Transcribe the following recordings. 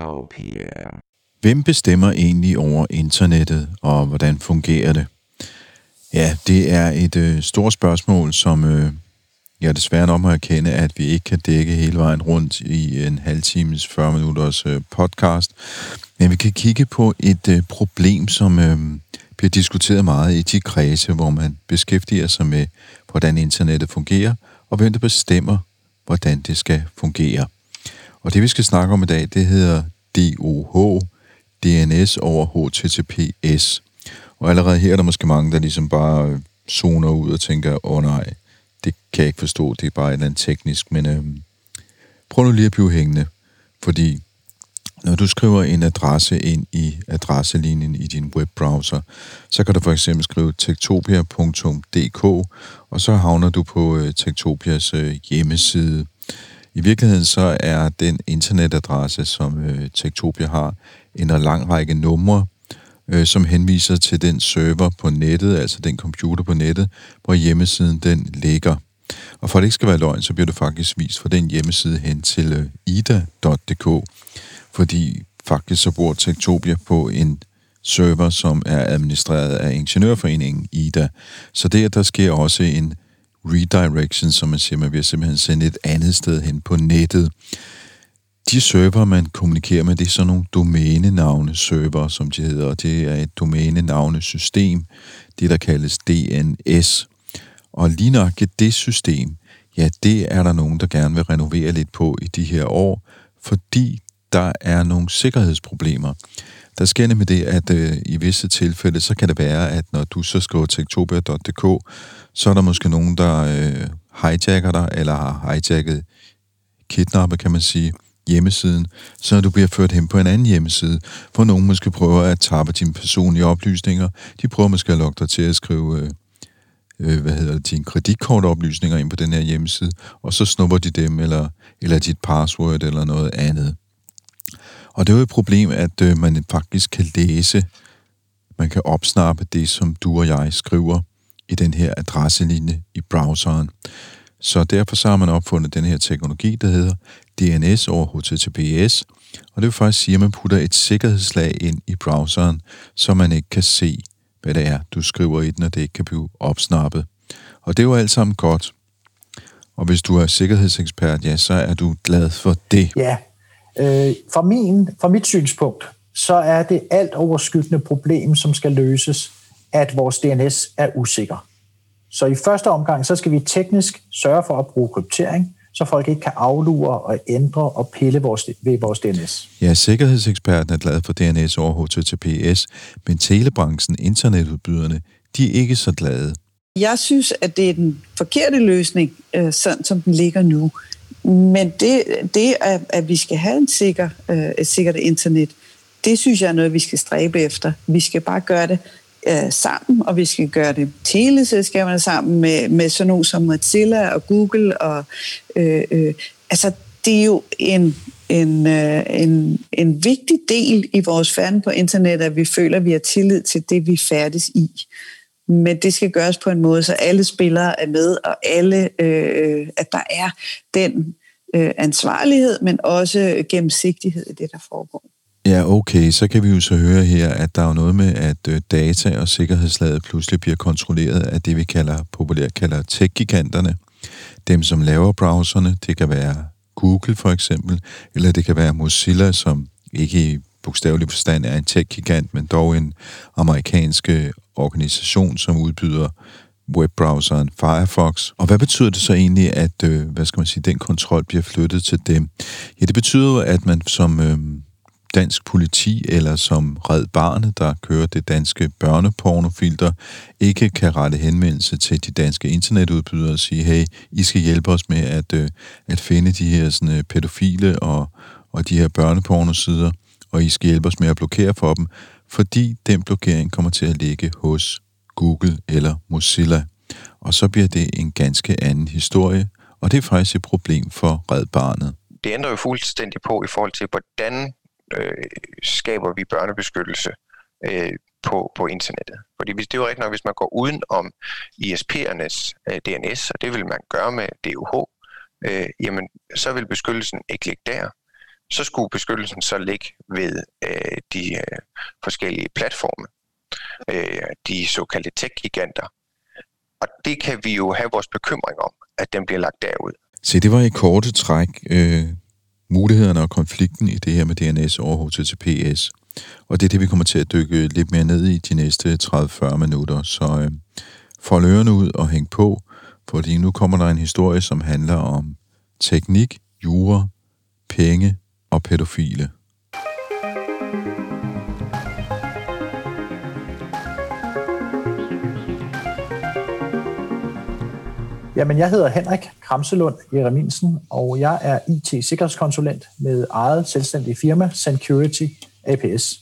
Techtopia. Hvem bestemmer egentlig over internettet, og hvordan fungerer det? Ja, det er et øh, stort spørgsmål, som øh, jeg desværre nok må erkende, at vi ikke kan dække hele vejen rundt i en halv times, 40 minutters øh, podcast. Men vi kan kigge på et øh, problem, som øh, bliver diskuteret meget i de kredse, hvor man beskæftiger sig med, hvordan internettet fungerer, og hvem der bestemmer, hvordan det skal fungere. Og det vi skal snakke om i dag, det hedder DOH, DNS over HTTPS. Og allerede her er der måske mange, der ligesom bare zoner ud og tænker, åh oh, nej, det kan jeg ikke forstå, det er bare et eller andet teknisk, men øh, prøv nu lige at blive hængende, fordi når du skriver en adresse ind i adresselinjen i din webbrowser, så kan du for eksempel skrive tektopia.dk, og så havner du på øh, Tektopias øh, hjemmeside. I virkeligheden så er den internetadresse, som øh, Tektopia har, en lang række numre, øh, som henviser til den server på nettet, altså den computer på nettet, hvor hjemmesiden den ligger. Og for at det ikke skal være løgn, så bliver det faktisk vist fra den hjemmeside hen til øh, ida.dk, fordi faktisk så bor Tektopia på en server, som er administreret af Ingeniørforeningen IDA. Så der, der sker også en redirection, som man siger, man bliver simpelthen sendt et andet sted hen på nettet. De server, man kommunikerer med, det er sådan nogle domænenavne server, som de hedder, og det er et domænenavnesystem, det der kaldes DNS. Og lige nok det system, ja, det er der nogen, der gerne vil renovere lidt på i de her år, fordi der er nogle sikkerhedsproblemer. Der sker nemlig det, at øh, i visse tilfælde, så kan det være, at når du så skriver tektopia.dk, så er der måske nogen, der øh, hijacker dig, eller har hijacket kidnappet, kan man sige, hjemmesiden, så du bliver ført hen på en anden hjemmeside, hvor nogen måske prøver at tappe dine personlige oplysninger. De prøver måske at lokke dig til at skrive øh, øh, hvad hedder det, dine kreditkortoplysninger ind på den her hjemmeside, og så snupper de dem, eller, eller dit password, eller noget andet. Og det er jo et problem, at øh, man faktisk kan læse, man kan opsnappe det, som du og jeg skriver i den her adresselinje i browseren. Så derfor så har man opfundet den her teknologi, der hedder DNS over HTTPS, og det vil faktisk sige, at man putter et sikkerhedslag ind i browseren, så man ikke kan se, hvad det er, du skriver i den, og det ikke kan blive opsnappet. Og det er jo alt sammen godt. Og hvis du er sikkerhedsekspert, ja, så er du glad for det. Ja, øh, fra, min, fra mit synspunkt, så er det alt overskyggende problem, som skal løses, at vores DNS er usikker. Så i første omgang, så skal vi teknisk sørge for at bruge kryptering, så folk ikke kan aflure og ændre og pille vores, ved vores DNS. Ja, sikkerhedseksperten er glad for DNS over HTTPS, men telebranchen, internetudbyderne, de er ikke så glade. Jeg synes, at det er den forkerte løsning, øh, sådan som den ligger nu. Men det, det at vi skal have en sikker, øh, et sikkert internet, det synes jeg er noget, vi skal stræbe efter. Vi skal bare gøre det øh, sammen, og vi skal gøre det teleselskaberne sammen med, med sådan nogle som Mozilla og Google. Og, øh, øh, altså, det er jo en, en, øh, en, en vigtig del i vores færden på internet, at vi føler, at vi har tillid til det, vi færdes i. Men det skal gøres på en måde, så alle spillere er med, og alle, øh, at der er den øh, ansvarlighed, men også gennemsigtighed i det, der foregår. Ja, okay, så kan vi jo så høre her, at der er noget med, at øh, data og sikkerhedslaget pludselig bliver kontrolleret af det, vi kalder, populært kalder tech-giganterne. Dem, som laver browserne, det kan være Google for eksempel, eller det kan være Mozilla, som ikke i bogstavelig forstand er en tech-gigant, men dog en amerikansk øh, organisation, som udbyder webbrowseren Firefox. Og hvad betyder det så egentlig, at øh, hvad skal man sige, den kontrol bliver flyttet til dem? Ja, det betyder at man som øh, dansk politi eller som Red Barnet, der kører det danske børnepornofilter, ikke kan rette henvendelse til de danske internetudbydere og sige, hey, I skal hjælpe os med at, øh, at finde de her sådan, øh, pædofile og, og de her børnepornosider, og I skal hjælpe os med at blokere for dem, fordi den blokering kommer til at ligge hos Google eller Mozilla. Og så bliver det en ganske anden historie, og det er faktisk et problem for Red Barnet. Det ændrer jo fuldstændig på i forhold til, hvordan øh, skaber vi børnebeskyttelse øh, på, på internettet. Fordi hvis det er jo rigtigt nok, hvis man går uden om ISP'ernes øh, DNS, og det vil man gøre med DUH, øh, jamen så vil beskyttelsen ikke ligge der. Så skulle beskyttelsen så ligge ved øh, de øh, forskellige platforme, øh, de såkaldte tech-giganter. Og det kan vi jo have vores bekymring om, at den bliver lagt derud. Se, det var i korte træk øh, mulighederne og konflikten i det her med DNS over HTTPS. Og det er det, vi kommer til at dykke lidt mere ned i de næste 30-40 minutter. Så øh, fold ørerne ud og hæng på, fordi nu kommer der en historie, som handler om teknik, jura, penge og pædofile. Jamen, jeg hedder Henrik Kramselund Jereminsen, og jeg er IT-sikkerhedskonsulent med eget selvstændigt firma, Security APS.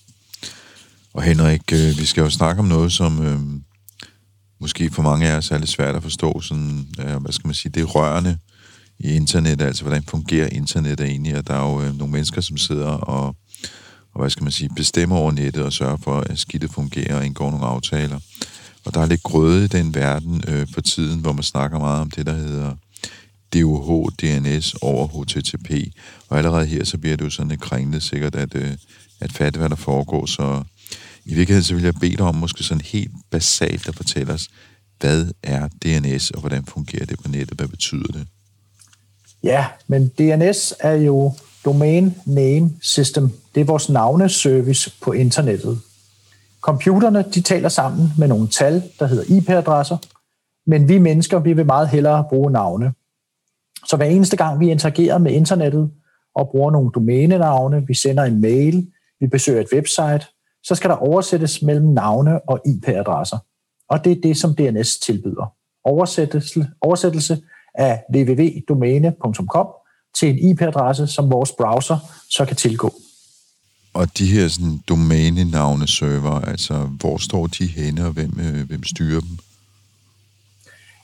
Og Henrik, øh, vi skal jo snakke om noget, som øh, måske for mange af os er lidt svært at forstå. Sådan, øh, hvad skal man sige, det er rørende i internet, altså hvordan fungerer internettet egentlig, og der er jo øh, nogle mennesker, som sidder og, og hvad skal man sige, bestemmer over nettet og sørger for, at skidtet fungerer og indgår nogle aftaler. Og der er lidt grøde i den verden øh, for tiden, hvor man snakker meget om det, der hedder DUH, DNS over HTTP. Og allerede her, så bliver det jo sådan lidt kringlet sikkert at, øh, at fatte, hvad der foregår. Så i virkeligheden, så vil jeg bede dig om måske sådan helt basalt at fortælle os, hvad er DNS, og hvordan fungerer det på nettet? Hvad betyder det? Ja, men DNS er jo Domain Name System. Det er vores navneservice på internettet. Computerne de taler sammen med nogle tal, der hedder IP-adresser, men vi mennesker vi vil meget hellere bruge navne. Så hver eneste gang vi interagerer med internettet og bruger nogle domænenavne, vi sender en mail, vi besøger et website, så skal der oversættes mellem navne og IP-adresser. Og det er det, som DNS tilbyder. Oversættelse, oversættelse af www.domæne.com til en IP-adresse, som vores browser så kan tilgå. Og de her sådan, domænenavne-server, altså hvor står de henne, og hvem, øh, hvem styrer dem?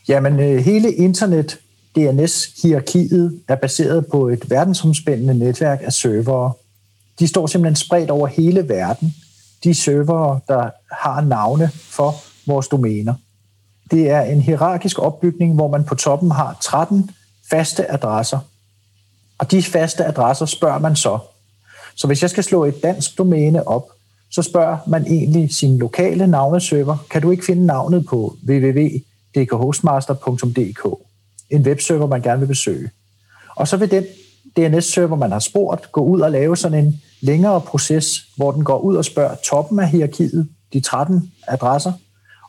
Jamen, øh, hele internet DNS-hierarkiet er baseret på et verdensomspændende netværk af servere. De står simpelthen spredt over hele verden. De servere, der har navne for vores domæner. Det er en hierarkisk opbygning, hvor man på toppen har 13 faste adresser. Og de faste adresser spørger man så. Så hvis jeg skal slå et dansk domæne op, så spørger man egentlig sin lokale navneserver, kan du ikke finde navnet på www.dkhostmaster.dk, en webserver, man gerne vil besøge. Og så vil den DNS-server, man har spurgt, gå ud og lave sådan en længere proces, hvor den går ud og spørger toppen af hierarkiet, de 13 adresser,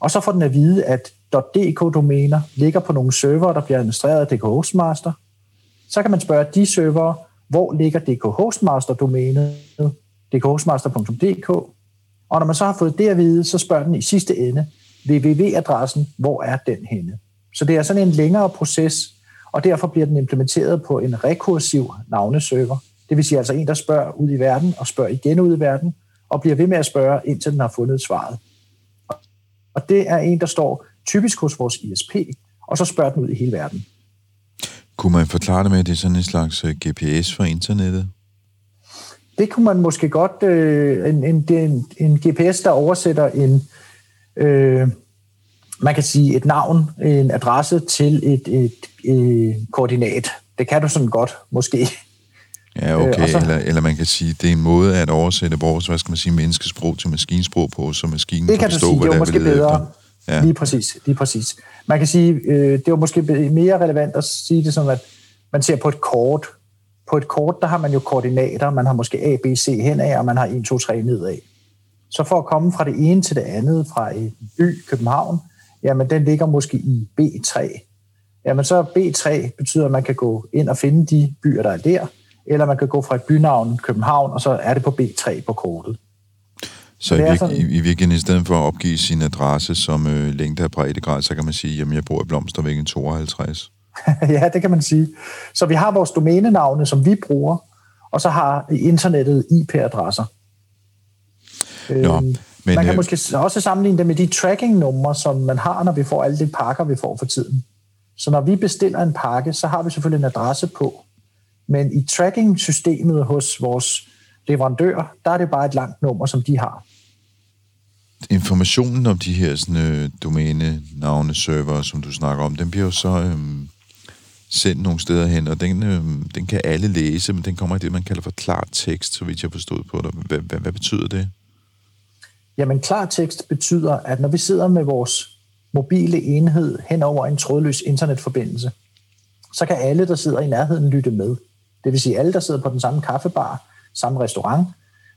og så får den at vide, at .dk-domæner ligger på nogle server, der bliver administreret af DK Hostmaster. Så kan man spørge de server, hvor ligger DK Hostmaster-domænet, dkhostmaster.dk, og når man så har fået det at vide, så spørger den i sidste ende, www-adressen, hvor er den henne? Så det er sådan en længere proces, og derfor bliver den implementeret på en rekursiv navneserver. Det vil sige altså en, der spørger ud i verden og spørger igen ud i verden, og bliver ved med at spørge, indtil den har fundet svaret. Og det er en, der står typisk hos vores ISP, og så spørger den ud i hele verden. Kunne man forklare det med, at det er sådan en slags øh, GPS for internettet? Det kunne man måske godt. Øh, en, en, en, en GPS, der oversætter en, øh, man kan sige et navn, en adresse til et, et, et koordinat. Det kan du sådan godt, måske. Ja, okay. Øh, så, eller, eller man kan sige, det er en måde at oversætte vores, hvad skal man sige, menneskesprog til maskinsprog på, så maskinen det kan forstå, du sige, hvad det er måske bedre. Ja. Lige præcis, lige præcis. Man kan sige, øh, det var måske mere relevant at sige det som, at man ser på et kort. På et kort, der har man jo koordinater. Man har måske A, B, C henad, og man har 1, 2, 3 nedad. Så for at komme fra det ene til det andet, fra en by, København, jamen den ligger måske i B3. Jamen så B3 betyder, at man kan gå ind og finde de byer, der er der. eller man kan gå fra et bynavn København, og så er det på B3 på kortet. Så i, virke, sådan, i, i virkeligheden, i stedet for at opgive sin adresse som øh, længde af breddegrad, så kan man sige, jamen jeg bor i Blomstervæggen 52. ja, det kan man sige. Så vi har vores domænenavne, som vi bruger, og så har internettet IP-adresser. Nå, øhm, men, man kan øh, måske også sammenligne det med de tracking-numre, som man har, når vi får alle de pakker, vi får for tiden. Så når vi bestiller en pakke, så har vi selvfølgelig en adresse på. Men i tracking-systemet hos vores leverandør, der er det bare et langt nummer, som de har. Informationen om de her sådan, øh, domæne-navne-server, som du snakker om, den bliver jo så øh, sendt nogle steder hen, og den, øh, den kan alle læse, men den kommer i det, man kalder for klartekst, så vidt jeg forstod på det. Hvad, hvad, hvad betyder det? Jamen, klar tekst betyder, at når vi sidder med vores mobile enhed hen over en trådløs internetforbindelse, så kan alle, der sidder i nærheden, lytte med. Det vil sige alle, der sidder på den samme kaffebar, samme restaurant,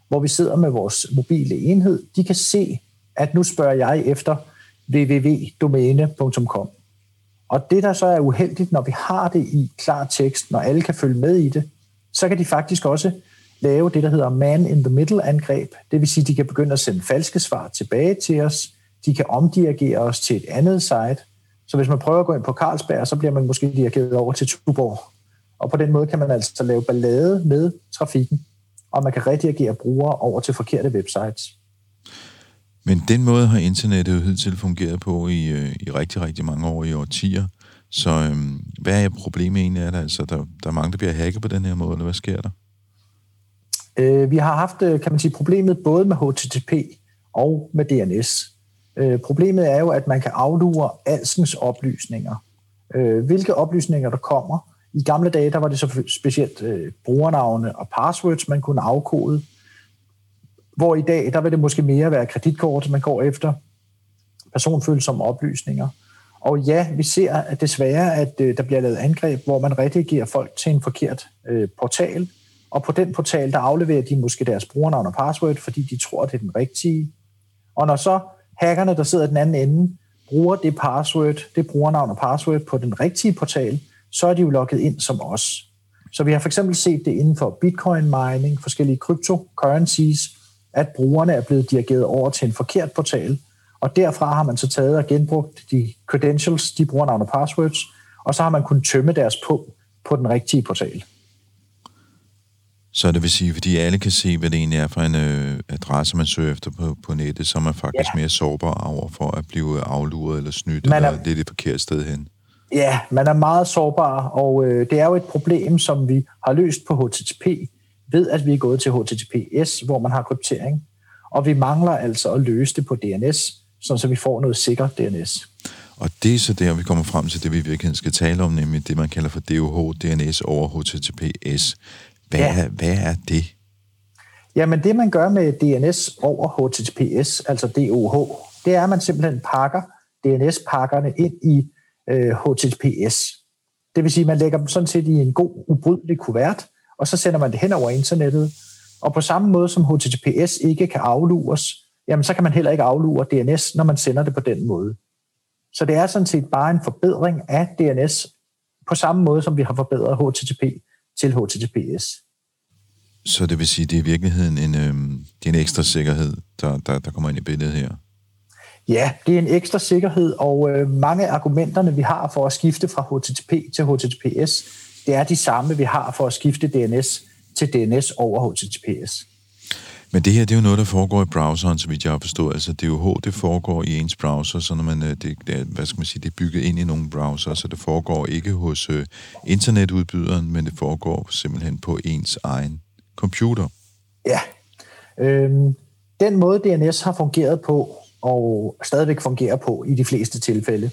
hvor vi sidder med vores mobile enhed, de kan se, at nu spørger jeg efter www.domæne.com. Og det, der så er uheldigt, når vi har det i klar tekst, når alle kan følge med i det, så kan de faktisk også lave det, der hedder man-in-the-middle-angreb. Det vil sige, at de kan begynde at sende falske svar tilbage til os. De kan omdirigere os til et andet site. Så hvis man prøver at gå ind på Carlsberg, så bliver man måske dirigeret over til Tuborg. Og på den måde kan man altså lave ballade med trafikken, og man kan redirigere brugere over til forkerte websites. Men den måde har internettet jo hidtil fungeret på i, øh, i rigtig, rigtig mange år, i årtier. Så øhm, hvad er problemet egentlig? Er der, altså, der, der er mange, der bliver hacket på den her måde, eller hvad sker der? Øh, vi har haft, øh, kan man sige, problemet både med HTTP og med DNS. Øh, problemet er jo, at man kan aflure alskens oplysninger. Øh, hvilke oplysninger, der kommer. I gamle dage, der var det så specielt øh, brugernavne og passwords, man kunne afkode. Hvor i dag, der vil det måske mere være kreditkort, man går efter personfølsomme oplysninger. Og ja, vi ser at desværre, at øh, der bliver lavet angreb, hvor man redigerer folk til en forkert øh, portal, og på den portal, der afleverer de måske deres brugernavn og password, fordi de tror, det er den rigtige. Og når så hackerne, der sidder i den anden ende, bruger det password, det brugernavn og password på den rigtige portal, så er de jo logget ind som os. Så vi har for eksempel set det inden for bitcoin mining, forskellige cryptocurrencies, at brugerne er blevet dirigeret over til en forkert portal, og derfra har man så taget og genbrugt de credentials, de brugernavn og passwords, og så har man kunnet tømme deres på på den rigtige portal. Så det vil sige, fordi alle kan se, hvad det egentlig er for en øh, adresse, man søger efter på, på nettet, så er man faktisk ja. mere sårbar over for at blive afluret eller snydt, man er, eller lidt et forkert sted hen. Ja, man er meget sårbar, og øh, det er jo et problem, som vi har løst på HTTP, ved at vi er gået til HTTPS, hvor man har kryptering, og vi mangler altså at løse det på DNS, så vi får noget sikkert DNS. Og det er så der, vi kommer frem til det, vi virkelig skal tale om, nemlig det, man kalder for DOH, DNS over HTTPS. Hvad, ja. er, hvad er det? Jamen det, man gør med DNS over HTTPS, altså DOH, det er, at man simpelthen pakker DNS-pakkerne ind i øh, HTTPS. Det vil sige, at man lægger dem sådan set i en god, ubrydelig kuvert, og så sender man det hen over internettet. Og på samme måde som HTTPS ikke kan aflures, jamen så kan man heller ikke aflure DNS, når man sender det på den måde. Så det er sådan set bare en forbedring af DNS, på samme måde som vi har forbedret HTTP til HTTPS. Så det vil sige, det er i virkeligheden en, øh, det er en ekstra sikkerhed, der, der, der kommer ind i billedet her? Ja, det er en ekstra sikkerhed, og øh, mange af argumenterne, vi har for at skifte fra HTTP til HTTPS, det er de samme, vi har for at skifte DNS til DNS over HTTPS. Men det her, det er jo noget, der foregår i browseren, så vidt jeg har forstået. Altså DOH, det foregår i ens browser, så når man, øh, det, det, hvad skal man sige, det er bygget ind i nogle browser, så det foregår ikke hos uh, internetudbyderen, men det foregår simpelthen på ens egen computer. Ja. Øhm, den måde DNS har fungeret på, og stadigvæk fungerer på i de fleste tilfælde,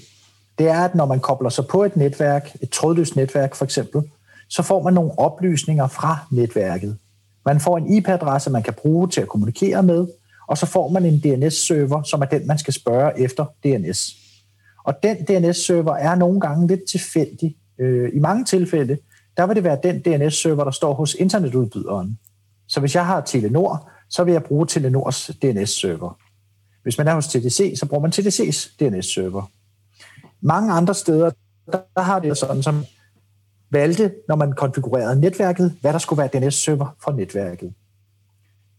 det er, at når man kobler sig på et netværk, et trådløst netværk for eksempel, så får man nogle oplysninger fra netværket. Man får en IP-adresse, man kan bruge til at kommunikere med, og så får man en DNS-server, som er den, man skal spørge efter DNS. Og den DNS-server er nogle gange lidt tilfældig. Øh, I mange tilfælde, der vil det være den DNS-server, der står hos internetudbyderen. Så hvis jeg har Telenor, så vil jeg bruge Telenors DNS-server. Hvis man er hos TDC, så bruger man TDC's DNS-server. Mange andre steder, der har det sådan som, valgte, når man konfigurerede netværket, hvad der skulle være DNS-server for netværket.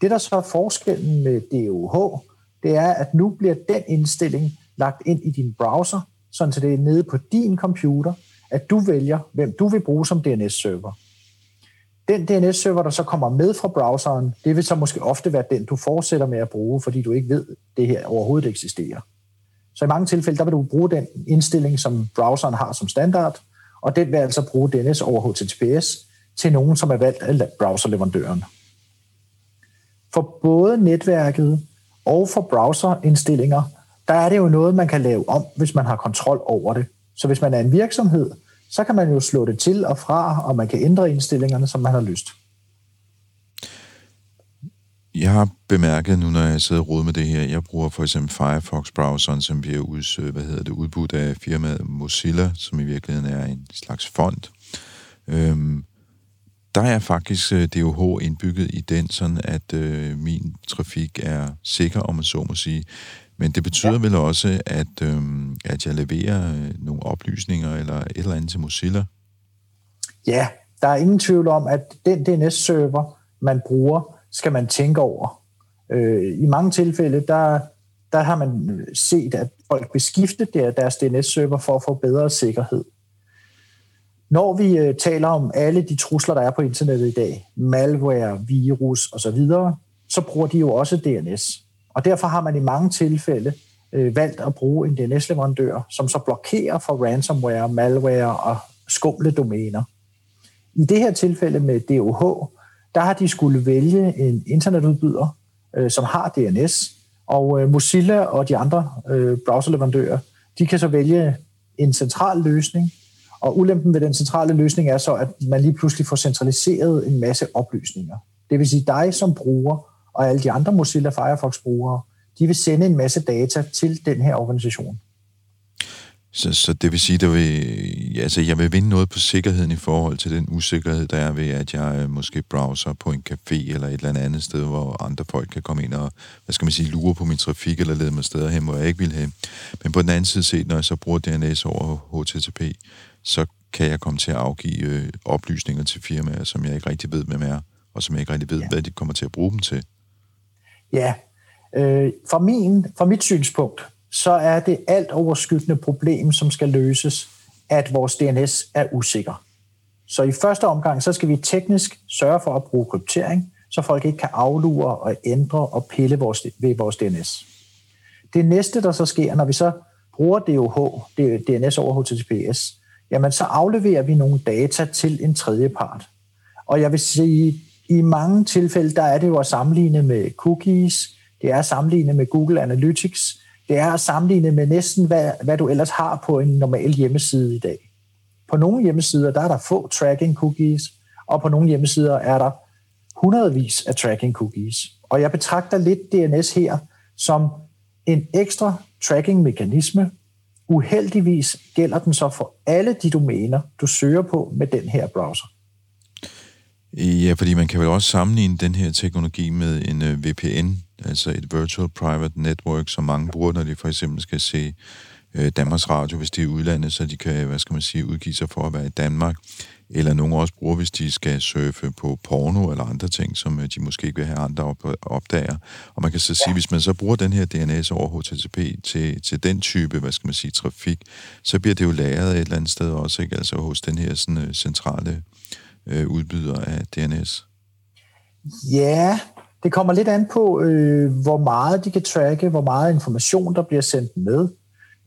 Det, der så er forskellen med DOH, det er, at nu bliver den indstilling lagt ind i din browser, sådan så det er nede på din computer, at du vælger, hvem du vil bruge som DNS-server. Den DNS-server, der så kommer med fra browseren, det vil så måske ofte være den, du fortsætter med at bruge, fordi du ikke ved, at det her overhovedet eksisterer. Så i mange tilfælde, der vil du bruge den indstilling, som browseren har som standard, og den vil altså bruge DNS over HTTPS til nogen, som er valgt af browserleverandøren. For både netværket og for browserindstillinger, der er det jo noget, man kan lave om, hvis man har kontrol over det. Så hvis man er en virksomhed, så kan man jo slå det til og fra, og man kan ændre indstillingerne, som man har lyst. Jeg har bemærket nu, når jeg sidder og med det her, jeg bruger for eksempel Firefox-browseren, som bliver ud, hvad hedder det, udbudt af firmaet Mozilla, som i virkeligheden er en slags fond. Øhm, der er faktisk DOH øh, indbygget i den, sådan at øh, min trafik er sikker, om man så må sige. Men det betyder ja. vel også, at, øh, at jeg leverer øh, nogle oplysninger eller et eller andet til Mozilla? Ja, der er ingen tvivl om, at den DNS-server, man bruger, skal man tænke over. Øh, I mange tilfælde, der, der har man set, at folk vil skifte deres DNS-server for at få bedre sikkerhed. Når vi øh, taler om alle de trusler, der er på internettet i dag, malware, virus osv., så bruger de jo også DNS. Og derfor har man i mange tilfælde øh, valgt at bruge en DNS-leverandør, som så blokerer for ransomware, malware og skumle domæner. I det her tilfælde med DOH, der har de skulle vælge en internetudbyder, øh, som har DNS, og øh, Mozilla og de andre øh, browserleverandører, de kan så vælge en central løsning, og ulempen ved den centrale løsning er så, at man lige pludselig får centraliseret en masse oplysninger. Det vil sige dig som bruger og alle de andre Mozilla Firefox-brugere, de vil sende en masse data til den her organisation. Så, så det vil sige, at vil, altså, jeg vil vinde noget på sikkerheden i forhold til den usikkerhed, der er ved, at jeg øh, måske browser på en café eller et eller andet sted, hvor andre folk kan komme ind og, hvad skal man sige, lure på min trafik eller lede mig steder hen, hvor jeg ikke vil have. Men på den anden side set, når jeg så bruger DNS over HTTP, så kan jeg komme til at afgive øh, oplysninger til firmaer, som jeg ikke rigtig ved, hvem er, og som jeg ikke rigtig ved, ja. hvad de kommer til at bruge dem til. Ja, øh, fra, min, fra mit synspunkt, så er det alt overskyggende problem, som skal løses, at vores DNS er usikker. Så i første omgang, så skal vi teknisk sørge for at bruge kryptering, så folk ikke kan aflure og ændre og pille vores, ved vores DNS. Det næste, der så sker, når vi så bruger DOH, DNS over HTTPS, jamen så afleverer vi nogle data til en tredje part. Og jeg vil sige, i mange tilfælde, der er det jo at sammenligne med cookies, det er at sammenligne med Google Analytics, det er at sammenligne med næsten, hvad, hvad du ellers har på en normal hjemmeside i dag. På nogle hjemmesider, der er der få tracking cookies, og på nogle hjemmesider er der hundredvis af tracking cookies. Og jeg betragter lidt DNS her som en ekstra tracking-mekanisme. Uheldigvis gælder den så for alle de domæner, du søger på med den her browser. Ja, fordi man kan vel også sammenligne den her teknologi med en øh, VPN, altså et Virtual Private Network, som mange bruger, når de for eksempel skal se uh, Danmarks Radio, hvis de er udlandet, så de kan, hvad skal man sige, udgive sig for at være i Danmark. Eller nogle også bruger, hvis de skal surfe på porno eller andre ting, som uh, de måske ikke vil have andre op- opdager. Og man kan så sige, ja. hvis man så bruger den her DNS over HTTP til, til den type, hvad skal man sige, trafik, så bliver det jo lagret et eller andet sted også, ikke? altså hos den her sådan, uh, centrale øh, udbyder af DNS? Ja, det kommer lidt an på, øh, hvor meget de kan tracke, hvor meget information, der bliver sendt med.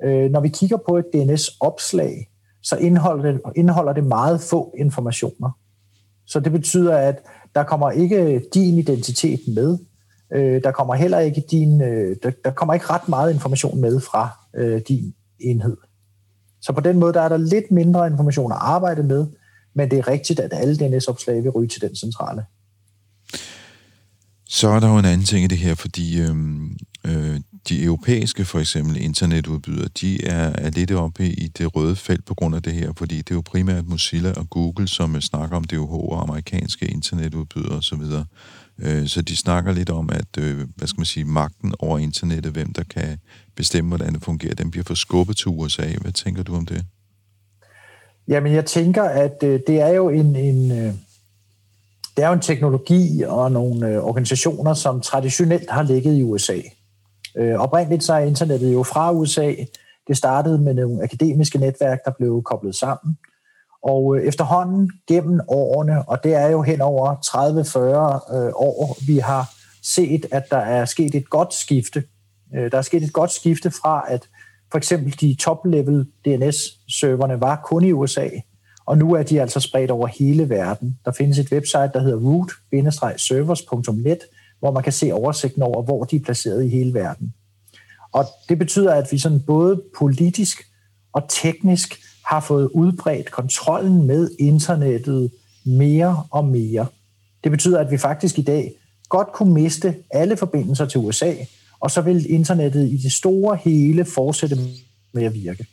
Øh, når vi kigger på et DNS-opslag, så indeholder det, indeholder det meget få informationer. Så det betyder, at der kommer ikke din identitet med. Øh, der kommer heller ikke din, øh, der, der kommer ikke ret meget information med fra øh, din enhed. Så på den måde der er der lidt mindre information at arbejde med, men det er rigtigt, at alle DNS-opslag vil ryge til den centrale. Så er der jo en anden ting i det her, fordi øhm, øh, de europæiske for eksempel internetudbydere, de er, er lidt oppe i det røde felt på grund af det her, fordi det er jo primært Mozilla og Google, som øh, snakker om DOH og amerikanske internetudbydere osv. Øh, så de snakker lidt om, at øh, hvad skal man sige, magten over internettet, hvem der kan bestemme, hvordan det fungerer, den bliver forskubbet til USA. Hvad tænker du om det? Jamen, jeg tænker, at øh, det er jo en, en, øh, det er jo en teknologi og nogle øh, organisationer, som traditionelt har ligget i USA. Øh, oprindeligt så er internettet jo fra USA. Det startede med nogle akademiske netværk, der blev koblet sammen. Og øh, efterhånden gennem årene, og det er jo hen over 30-40 øh, år, vi har set, at der er sket et godt skifte. Øh, der er sket et godt skifte fra, at for eksempel de top-level DNS-serverne var kun i USA, og nu er de altså spredt over hele verden. Der findes et website, der hedder root-servers.net, hvor man kan se oversigten over, hvor de er placeret i hele verden. Og det betyder, at vi sådan både politisk og teknisk har fået udbredt kontrollen med internettet mere og mere. Det betyder, at vi faktisk i dag godt kunne miste alle forbindelser til USA, og så vil internettet i det store hele fortsætte med at virke.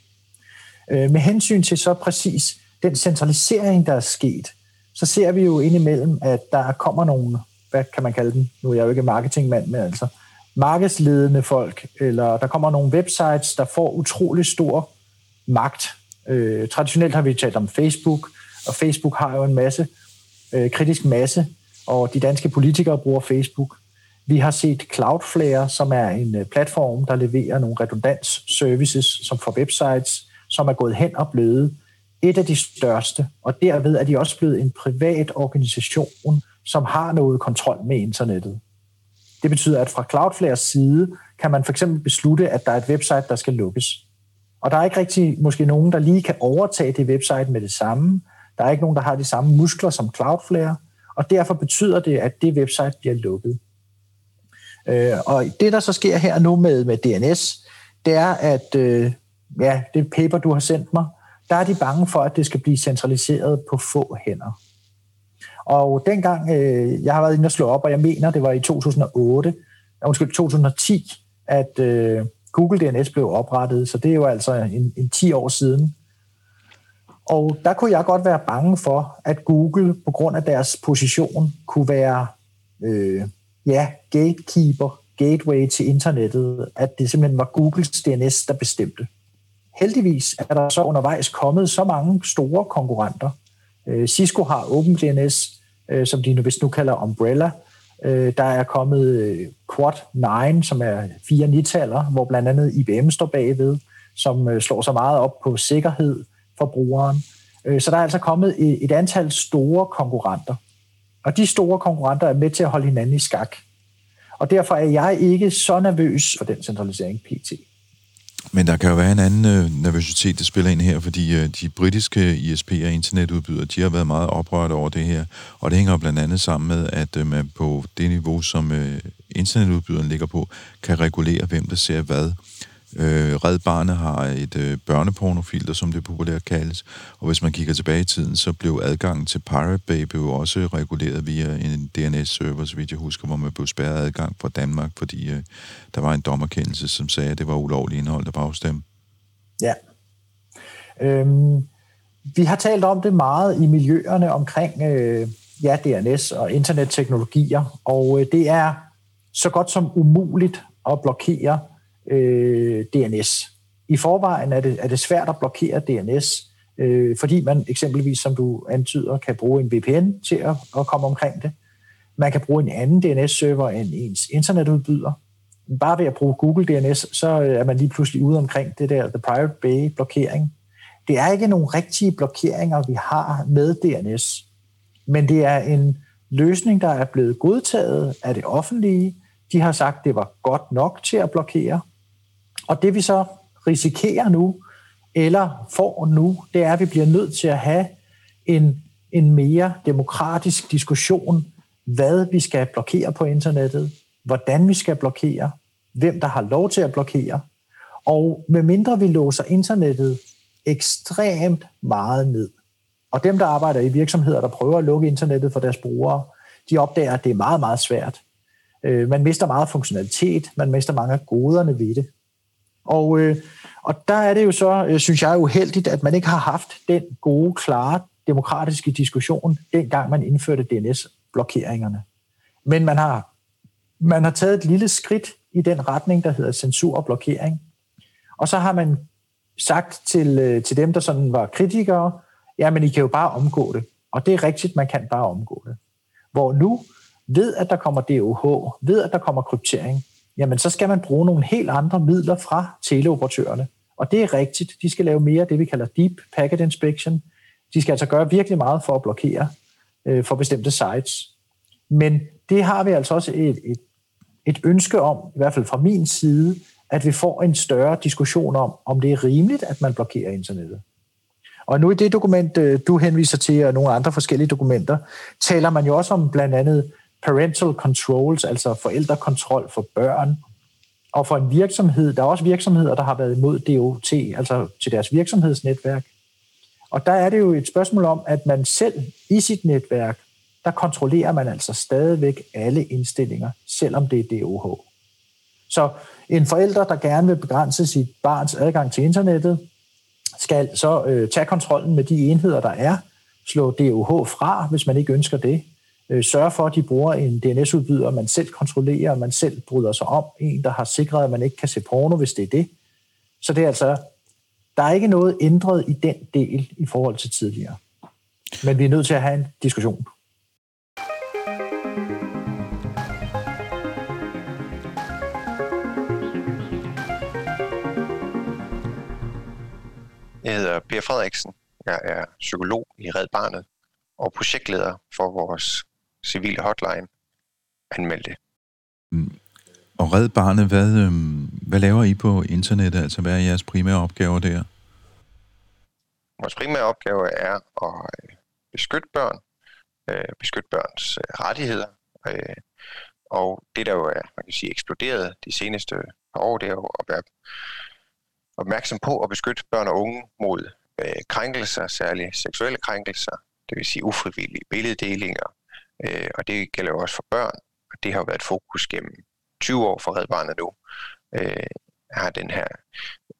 Øh, med hensyn til så præcis den centralisering, der er sket, så ser vi jo indimellem, at der kommer nogle, hvad kan man kalde dem, nu er jeg jo ikke marketingmand, men altså markedsledende folk, eller der kommer nogle websites, der får utrolig stor magt. Øh, traditionelt har vi talt om Facebook, og Facebook har jo en masse øh, kritisk masse, og de danske politikere bruger Facebook. Vi har set Cloudflare, som er en øh, platform, der leverer nogle redundans services, som for websites, som er gået hen og blevet et af de største, og derved er de også blevet en privat organisation, som har noget kontrol med internettet. Det betyder, at fra Cloudflares side kan man for eksempel beslutte, at der er et website, der skal lukkes. Og der er ikke rigtig måske nogen, der lige kan overtage det website med det samme. Der er ikke nogen, der har de samme muskler som Cloudflare, og derfor betyder det, at det website bliver lukket. Øh, og det, der så sker her nu med, med DNS, det er, at øh, ja, det paper, du har sendt mig, der er de bange for, at det skal blive centraliseret på få hænder. Og dengang, øh, jeg har været inde og slå op, og jeg mener, det var i 2008, undskyld, 2010, at øh, Google DNS blev oprettet, så det er jo altså en, en 10 år siden. Og der kunne jeg godt være bange for, at Google på grund af deres position kunne være øh, ja, gatekeeper, gateway til internettet, at det simpelthen var Googles DNS, der bestemte. Heldigvis er der så undervejs kommet så mange store konkurrenter. Øh, Cisco har OpenDNS, øh, som de nu hvis nu kalder Umbrella. Øh, der er kommet Quad9, som er fire nitaller, hvor blandt andet IBM står bagved, som slår sig meget op på sikkerhed for brugeren. Så der er altså kommet et antal store konkurrenter. Og de store konkurrenter er med til at holde hinanden i skak. Og derfor er jeg ikke så nervøs for den centralisering PT. Men der kan jo være en anden øh, nervøsitet, der spiller ind her, fordi øh, de britiske ISP'er internetudbydere, de har været meget oprørte over det her, og det hænger blandt andet sammen med, at øh, man på det niveau, som øh, internetudbyderen ligger på, kan regulere, hvem der ser hvad. Øh, Red Barne har et øh, børnepornofilter, som det populært kaldes, og hvis man kigger tilbage i tiden, så blev adgangen til Pirate Bay jo også reguleret via en DNS-server, så vidt jeg husker, hvor man blev spærret adgang fra Danmark, fordi øh, der var en dommerkendelse, som sagde, at det var ulovligt indhold, der var hos dem. Ja. Øhm, vi har talt om det meget i miljøerne omkring øh, ja, DNS og internetteknologier, og øh, det er så godt som umuligt at blokere øh, DNS. I forvejen er det, er det svært at blokere DNS, øh, fordi man eksempelvis, som du antyder, kan bruge en VPN til at, at komme omkring det. Man kan bruge en anden DNS-server end ens internetudbyder. Bare ved at bruge Google DNS, så øh, er man lige pludselig ude omkring det der The Pirate Bay-blokering. Det er ikke nogle rigtige blokeringer, vi har med DNS, men det er en løsning, der er blevet godtaget af det offentlige. De har sagt, det var godt nok til at blokere, og det vi så risikerer nu, eller får nu, det er, at vi bliver nødt til at have en, en mere demokratisk diskussion, hvad vi skal blokere på internettet, hvordan vi skal blokere, hvem der har lov til at blokere. Og medmindre vi låser internettet ekstremt meget ned, og dem, der arbejder i virksomheder, der prøver at lukke internettet for deres brugere, de opdager, at det er meget, meget svært. Øh, man mister meget funktionalitet, man mister mange af goderne ved det. Og, øh, og der er det jo så, øh, synes jeg, uheldigt, at man ikke har haft den gode, klare demokratiske diskussion, dengang man indførte DNS-blokeringerne. Men man har, man har taget et lille skridt i den retning, der hedder censur og blokering. Og så har man sagt til, øh, til dem, der sådan var kritikere, ja, men I kan jo bare omgå det. Og det er rigtigt, man kan bare omgå det. Hvor nu, ved at der kommer DOH, ved at der kommer kryptering, jamen så skal man bruge nogle helt andre midler fra teleoperatørerne. Og det er rigtigt. De skal lave mere af det, vi kalder Deep Packet Inspection. De skal altså gøre virkelig meget for at blokere øh, for bestemte sites. Men det har vi altså også et, et, et ønske om, i hvert fald fra min side, at vi får en større diskussion om, om det er rimeligt, at man blokerer internettet. Og nu i det dokument, øh, du henviser til, og nogle andre forskellige dokumenter, taler man jo også om blandt andet parental controls, altså forældrekontrol for børn, og for en virksomhed, der er også virksomheder, der har været imod DOT, altså til deres virksomhedsnetværk. Og der er det jo et spørgsmål om, at man selv i sit netværk, der kontrollerer man altså stadigvæk alle indstillinger, selvom det er DOH. Så en forælder, der gerne vil begrænse sit barns adgang til internettet, skal så øh, tage kontrollen med de enheder, der er, slå DOH fra, hvis man ikke ønsker det, øh, sørge for, at de bruger en DNS-udbyder, man selv kontrollerer, man selv bryder sig om, en, der har sikret, at man ikke kan se porno, hvis det er det. Så det er altså, der er ikke noget ændret i den del i forhold til tidligere. Men vi er nødt til at have en diskussion. Jeg hedder Per Frederiksen. Jeg er psykolog i Red Barnet og projektleder for vores civile hotline. Anmeld det. Mm. Og Red Barnet, hvad, øhm, hvad laver I på internettet? Altså, hvad er jeres primære opgaver der? Vores primære opgave er at øh, beskytte børn, øh, beskytte børns øh, rettigheder, og det, der jo er man kan sige, eksploderet de seneste par år, det er jo at være opmærksom på at beskytte børn og unge mod øh, krænkelser, særligt seksuelle krænkelser, det vil sige ufrivillige billeddelinger, øh, og det gælder jo også for børn, og det har jo været et fokus gennem 20 år for Red Barnet nu, øh, har den her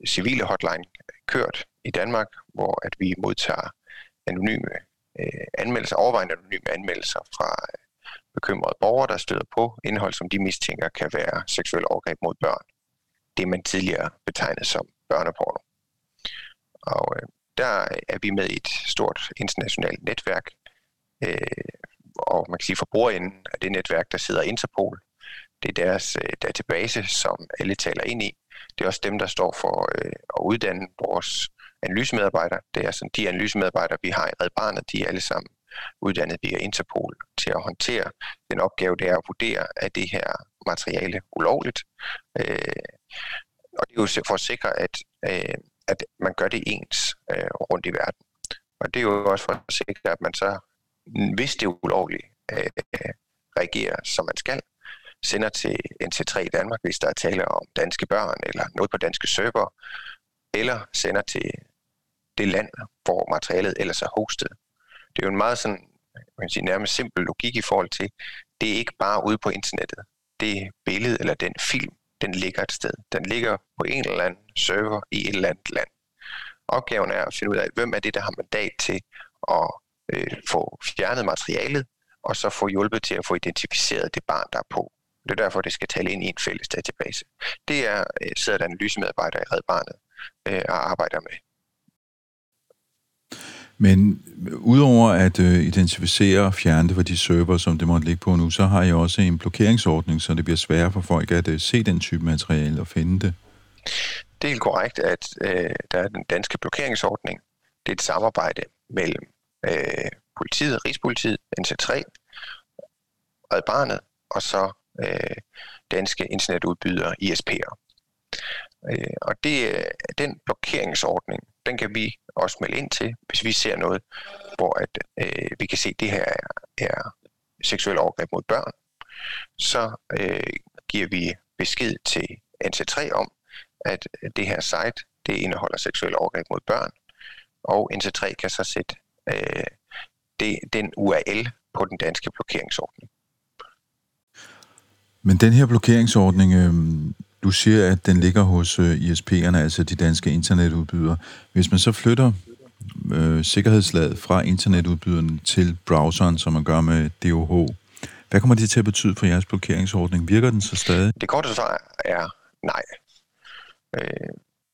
civile hotline kørt i Danmark, hvor at vi modtager anonyme øh, anmeldelser, overvejende anonyme anmeldelser fra øh, bekymrede borgere, der støder på indhold, som de mistænker kan være seksuelle overgreb mod børn. Det man tidligere betegnede som børneporno. Og øh, der er vi med i et stort internationalt netværk, øh, og man kan sige, forbrugerenden af det netværk, der sidder Interpol. Det er deres øh, database, som alle taler ind i. Det er også dem, der står for øh, at uddanne vores analysemedarbejdere. Det er sådan, de analysemedarbejdere, vi har i Red Barnet, de er alle sammen uddannet via Interpol til at håndtere den opgave, det er at vurdere, at det her materiale ulovligt. Øh, og det er jo for at sikre, at, øh, at man gør det ens øh, rundt i verden. Og det er jo også for at sikre, at man så, hvis det er ulovligt, øh, reagerer som man skal, sender til NC3 i Danmark, hvis der er tale om danske børn eller noget på danske server, eller sender til det land, hvor materialet ellers er hostet. Det er jo en meget sådan, man sige, nærmest simpel logik i forhold til, det er ikke bare ude på internettet. Det billede eller den film, den ligger et sted. Den ligger på en eller anden server i et eller andet land. Opgaven er at finde ud af, hvem er det, der har mandat til at øh, få fjernet materialet, og så få hjulpet til at få identificeret det barn, der er på. Det er derfor, det skal tale ind i en fælles database. Det er øh, sidder der analysemedarbejdere i Red Barnet øh, og arbejder med. Men udover at øh, identificere og fjerne det fra de server, som det måtte ligge på nu, så har I også en blokeringsordning, så det bliver sværere for folk at øh, se den type materiale og finde det. Det er helt korrekt, at øh, der er den danske blokeringsordning. Det er et samarbejde mellem øh, politiet, Rigspolitiet, NC3, Red Barnet og så øh, danske internetudbydere, ISP'er. Øh, og det, øh, den blokeringsordning, den kan vi også melde ind til, hvis vi ser noget, hvor at, øh, vi kan se, at det her er, er seksuel overgreb mod børn. Så øh, giver vi besked til NC3 om, at det her site det indeholder seksuel overgreb mod børn, og NC3 kan så sætte øh, det, den URL på den danske blokeringsordning. Men den her blokeringsordning, øh, du siger, at den ligger hos øh, ISP'erne, altså de danske internetudbydere. Hvis man så flytter øh, sikkerhedslaget fra internetudbyderen til browseren, som man gør med DOH, hvad kommer det til at betyde for jeres blokeringsordning? Virker den så stadig? Det korte svar er nej. Øh,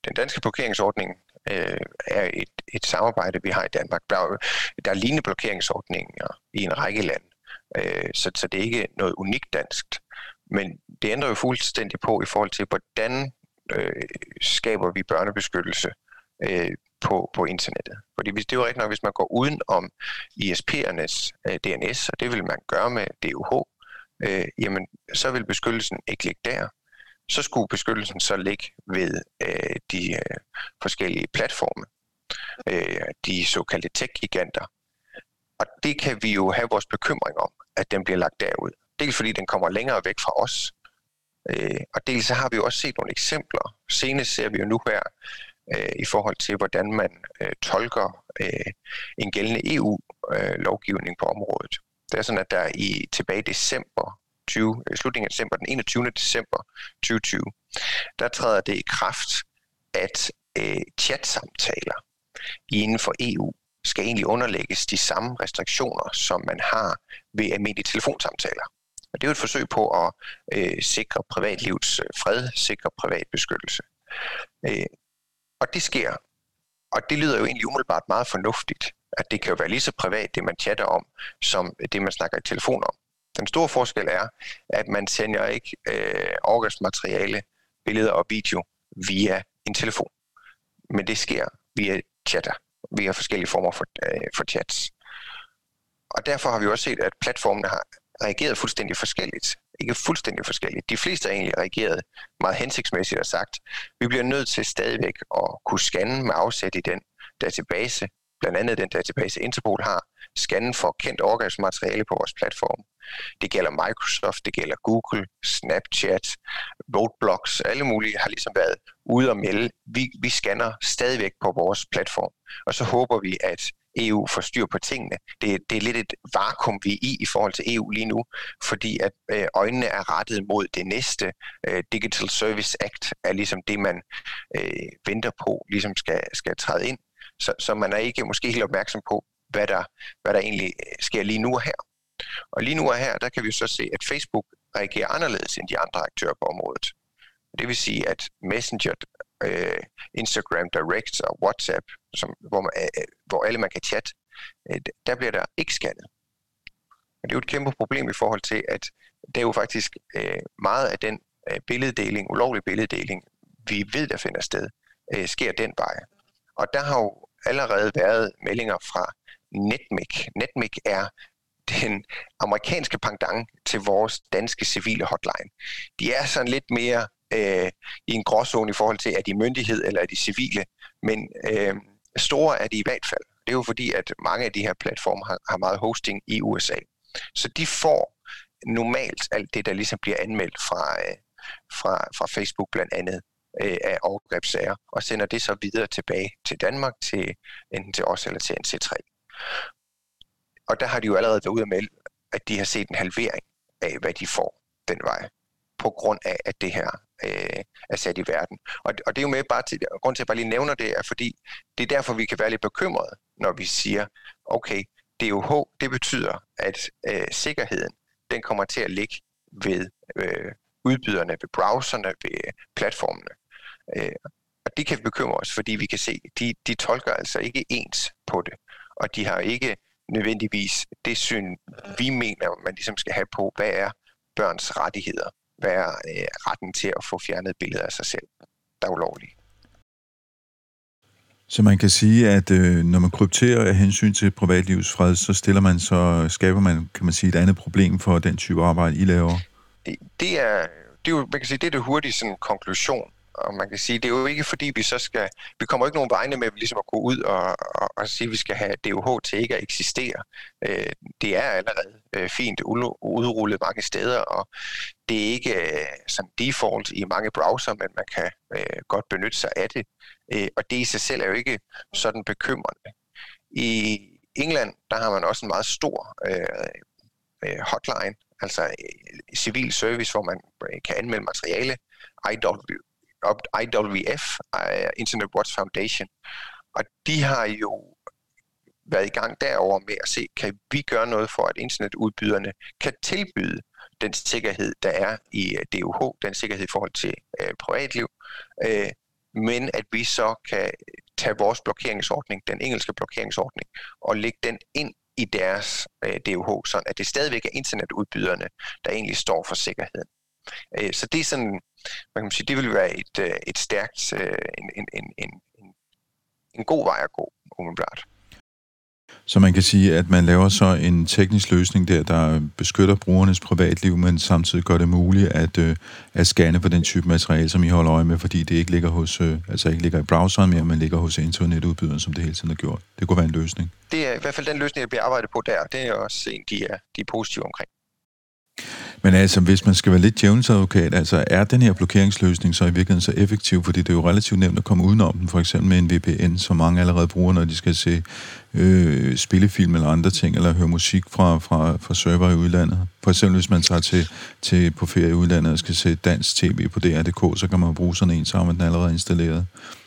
den danske blokeringsordning øh, er et, et samarbejde, vi har i Danmark. Der er, der er lignende blokeringsordninger i en række lande, øh, så, så det er ikke noget unikt dansk. Men det ændrer jo fuldstændig på i forhold til, hvordan øh, skaber vi børnebeskyttelse øh, på, på internettet. Fordi hvis det er jo rigtigt nok, hvis man går uden om ISP'ernes øh, DNS, og det vil man gøre med DUH, øh, jamen så vil beskyttelsen ikke ligge der. Så skulle beskyttelsen så ligge ved øh, de øh, forskellige platforme, øh, de såkaldte tech-giganter. Og det kan vi jo have vores bekymring om, at den bliver lagt derud. Dels fordi den kommer længere væk fra os, øh, og dels så har vi jo også set nogle eksempler. Senest ser vi jo nu her øh, i forhold til, hvordan man øh, tolker øh, en gældende EU-lovgivning øh, på området. Det er sådan, at der i tilbage i december 20, øh, slutningen af december, den 21. december 2020, der træder det i kraft, at øh, chatsamtaler inden for EU skal egentlig underlægges de samme restriktioner, som man har ved almindelige telefonsamtaler. Og det er jo et forsøg på at øh, sikre privatlivets øh, fred, sikre privatbeskyttelse. Øh, og det sker. Og det lyder jo egentlig umiddelbart meget fornuftigt, at det kan jo være lige så privat, det man chatter om, som det man snakker i telefon om. Den store forskel er, at man sender ikke øh, overgangsmateriale, billeder og video via en telefon. Men det sker via chatter, via forskellige former for, øh, for chats. Og derfor har vi også set, at platformene har reageret fuldstændig forskelligt. Ikke fuldstændig forskelligt. De fleste har egentlig reageret meget hensigtsmæssigt og sagt, vi bliver nødt til stadigvæk at kunne scanne med afsæt i den database, blandt andet den database Interpol har, scanne for kendt overgangsmateriale på vores platform. Det gælder Microsoft, det gælder Google, Snapchat, Roadblocks, alle mulige har ligesom været ude og melde. Vi, vi scanner stadigvæk på vores platform, og så håber vi, at EU får styr på tingene. Det, det er lidt et vakuum, vi er i i forhold til EU lige nu, fordi at øh, øjnene er rettet mod det næste. Øh, Digital Service Act er ligesom det, man øh, venter på, ligesom skal, skal træde ind. Så, så man er ikke måske helt opmærksom på, hvad der, hvad der egentlig øh, sker lige nu og her. Og lige nu og her, der kan vi jo så se, at Facebook reagerer anderledes end de andre aktører på området. Det vil sige, at Messenger, øh, Instagram Direct og WhatsApp, som, hvor, man, øh, øh hvor alle man kan chatte, øh, der bliver der ikke scannet. Og det er jo et kæmpe problem i forhold til, at det er jo faktisk øh, meget af den øh, billeddeling, ulovlig billeddeling, vi ved, der finder sted, øh, sker den vej. Og der har jo allerede været meldinger fra Netmic. Netmic er den amerikanske pendant til vores danske civile hotline. De er sådan lidt mere øh, i en gråzone i forhold til, er de myndighed eller er de civile, men øh, store er de i hvert fald. Det er jo fordi, at mange af de her platforme har, har meget hosting i USA. Så de får normalt alt det, der ligesom bliver anmeldt fra, øh, fra, fra Facebook blandt andet øh, af overgrebssager, og sender det så videre tilbage til Danmark, til enten til os eller til NC3. Og der har de jo allerede været ude at melde, at de har set en halvering af, hvad de får den vej, på grund af, at det her øh, er sat i verden. Og, og det er jo med bare til, grund til, at jeg bare lige nævner det, er fordi, det er derfor, vi kan være lidt bekymrede, når vi siger, okay, DOH, det betyder, at øh, sikkerheden, den kommer til at ligge ved øh, udbyderne, ved browserne, ved platformene. Øh, og det kan vi bekymre os, fordi vi kan se, de, de tolker altså ikke ens på det, og de har ikke nødvendigvis det syn, vi mener, man ligesom skal have på, hvad er børns rettigheder, hvad er øh, retten til at få fjernet billeder af sig selv, der er ulovlige. Så man kan sige, at øh, når man krypterer af hensyn til privatlivets fred, så stiller man så, skaber man, kan man sige, et andet problem for den type arbejde, I laver? Det, det er, det er jo, man kan sige, det er det hurtige sådan, konklusion og man kan sige, det er jo ikke fordi, vi så skal, vi kommer ikke nogen vegne med ligesom at gå ud og, og, og sige, at vi skal have DOH til ikke at eksistere. Øh, det er allerede øh, fint udrullet mange steder, og det er ikke øh, sådan default i mange browser, men man kan øh, godt benytte sig af det. Øh, og det i sig selv er jo ikke sådan bekymrende. I England, der har man også en meget stor øh, øh hotline, altså øh, civil service, hvor man øh, kan anmelde materiale, IW, IWF, øh, Internet Watch Foundation, og de har jo været i gang derover med at se, kan vi gøre noget for, at internetudbyderne kan tilbyde den sikkerhed, der er i øh, DUH, den sikkerhed i forhold til øh, privatliv, øh, men at vi så kan tage vores blokeringsordning, den engelske blokeringsordning, og lægge den ind i deres øh, DUH, sådan at det stadigvæk er internetudbyderne, der egentlig står for sikkerheden. Øh, så det er sådan, man kan sige, det vil være et, øh, et stærkt, øh, en, en, en, en, en god vej at gå, umiddelbart. Så man kan sige, at man laver så en teknisk løsning der, der beskytter brugernes privatliv, men samtidig gør det muligt at, øh, at scanne på den type materiale, som I holder øje med, fordi det ikke ligger hos, øh, altså ikke ligger i browseren mere, men ligger hos internetudbyderen, som det hele tiden har gjort. Det kunne være en løsning. Det er i hvert fald den løsning, der bliver arbejdet på der. Det er også en, de er, de er positive omkring. Men altså, hvis man skal være lidt djævelsadvokat, altså er den her blokeringsløsning så i virkeligheden så effektiv, fordi det er jo relativt nemt at komme udenom den, for eksempel med en VPN, som mange allerede bruger, når de skal se øh, spillefilm eller andre ting, eller høre musik fra, fra, fra server i udlandet. For eksempel hvis man tager til, til på ferie i udlandet og skal se dansk tv på DR.dk, så kan man bruge sådan en, så har man den allerede installeret.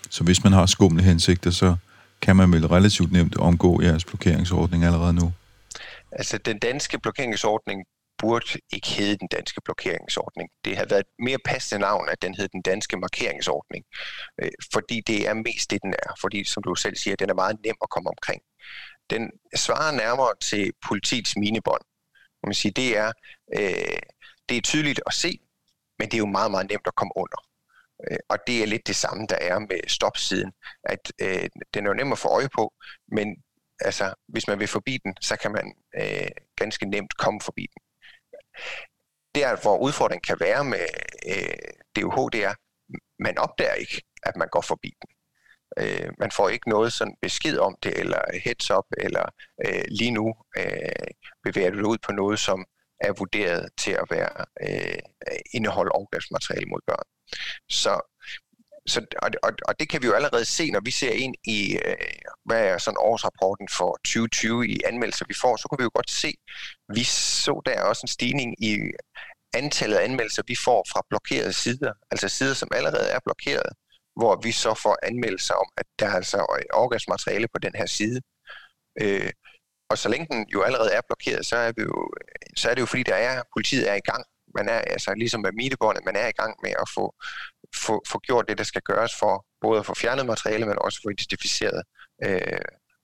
Så hvis man har skumle hensigter, så kan man vel relativt nemt omgå jeres blokeringsordning allerede nu. Altså, den danske blokeringsordning burde ikke hedde den danske blokeringsordning. Det har været et mere passende navn, at den hed den danske markeringsordning, øh, fordi det er mest det, den er. Fordi, som du selv siger, den er meget nem at komme omkring. Den svarer nærmere til politiets minebånd. Man sige, det er, øh, det er tydeligt at se, men det er jo meget, meget nemt at komme under. Øh, og det er lidt det samme, der er med stopsiden, at øh, den er jo nem at få øje på, men altså, hvis man vil forbi den, så kan man øh, ganske nemt komme forbi den. Der, hvor udfordringen kan være med øh, DUH, det er, man opdager ikke, at man går forbi den. Øh, man får ikke noget sådan besked om det, eller heads up, eller øh, lige nu øh, bevæger du dig ud på noget, som er vurderet til at være øh, indeholde overgrebsmateriale mod børn. Så så, og, og, og det kan vi jo allerede se, når vi ser ind i, øh, hvad er sådan årsrapporten for 2020 i anmeldelser, vi får, så kan vi jo godt se, vi så der også en stigning i antallet af anmeldelser, vi får fra blokerede sider, altså sider, som allerede er blokeret, hvor vi så får anmeldelser om, at der er altså overgangsmateriale på den her side. Øh, og så længe den jo allerede er blokeret, så er, vi jo, så er det jo fordi, der er, politiet er i gang. Man er altså ligesom med minebåndet, man er i gang med at få få, få gjort det, der skal gøres for både at få fjernet materiale, men også få identificeret øh,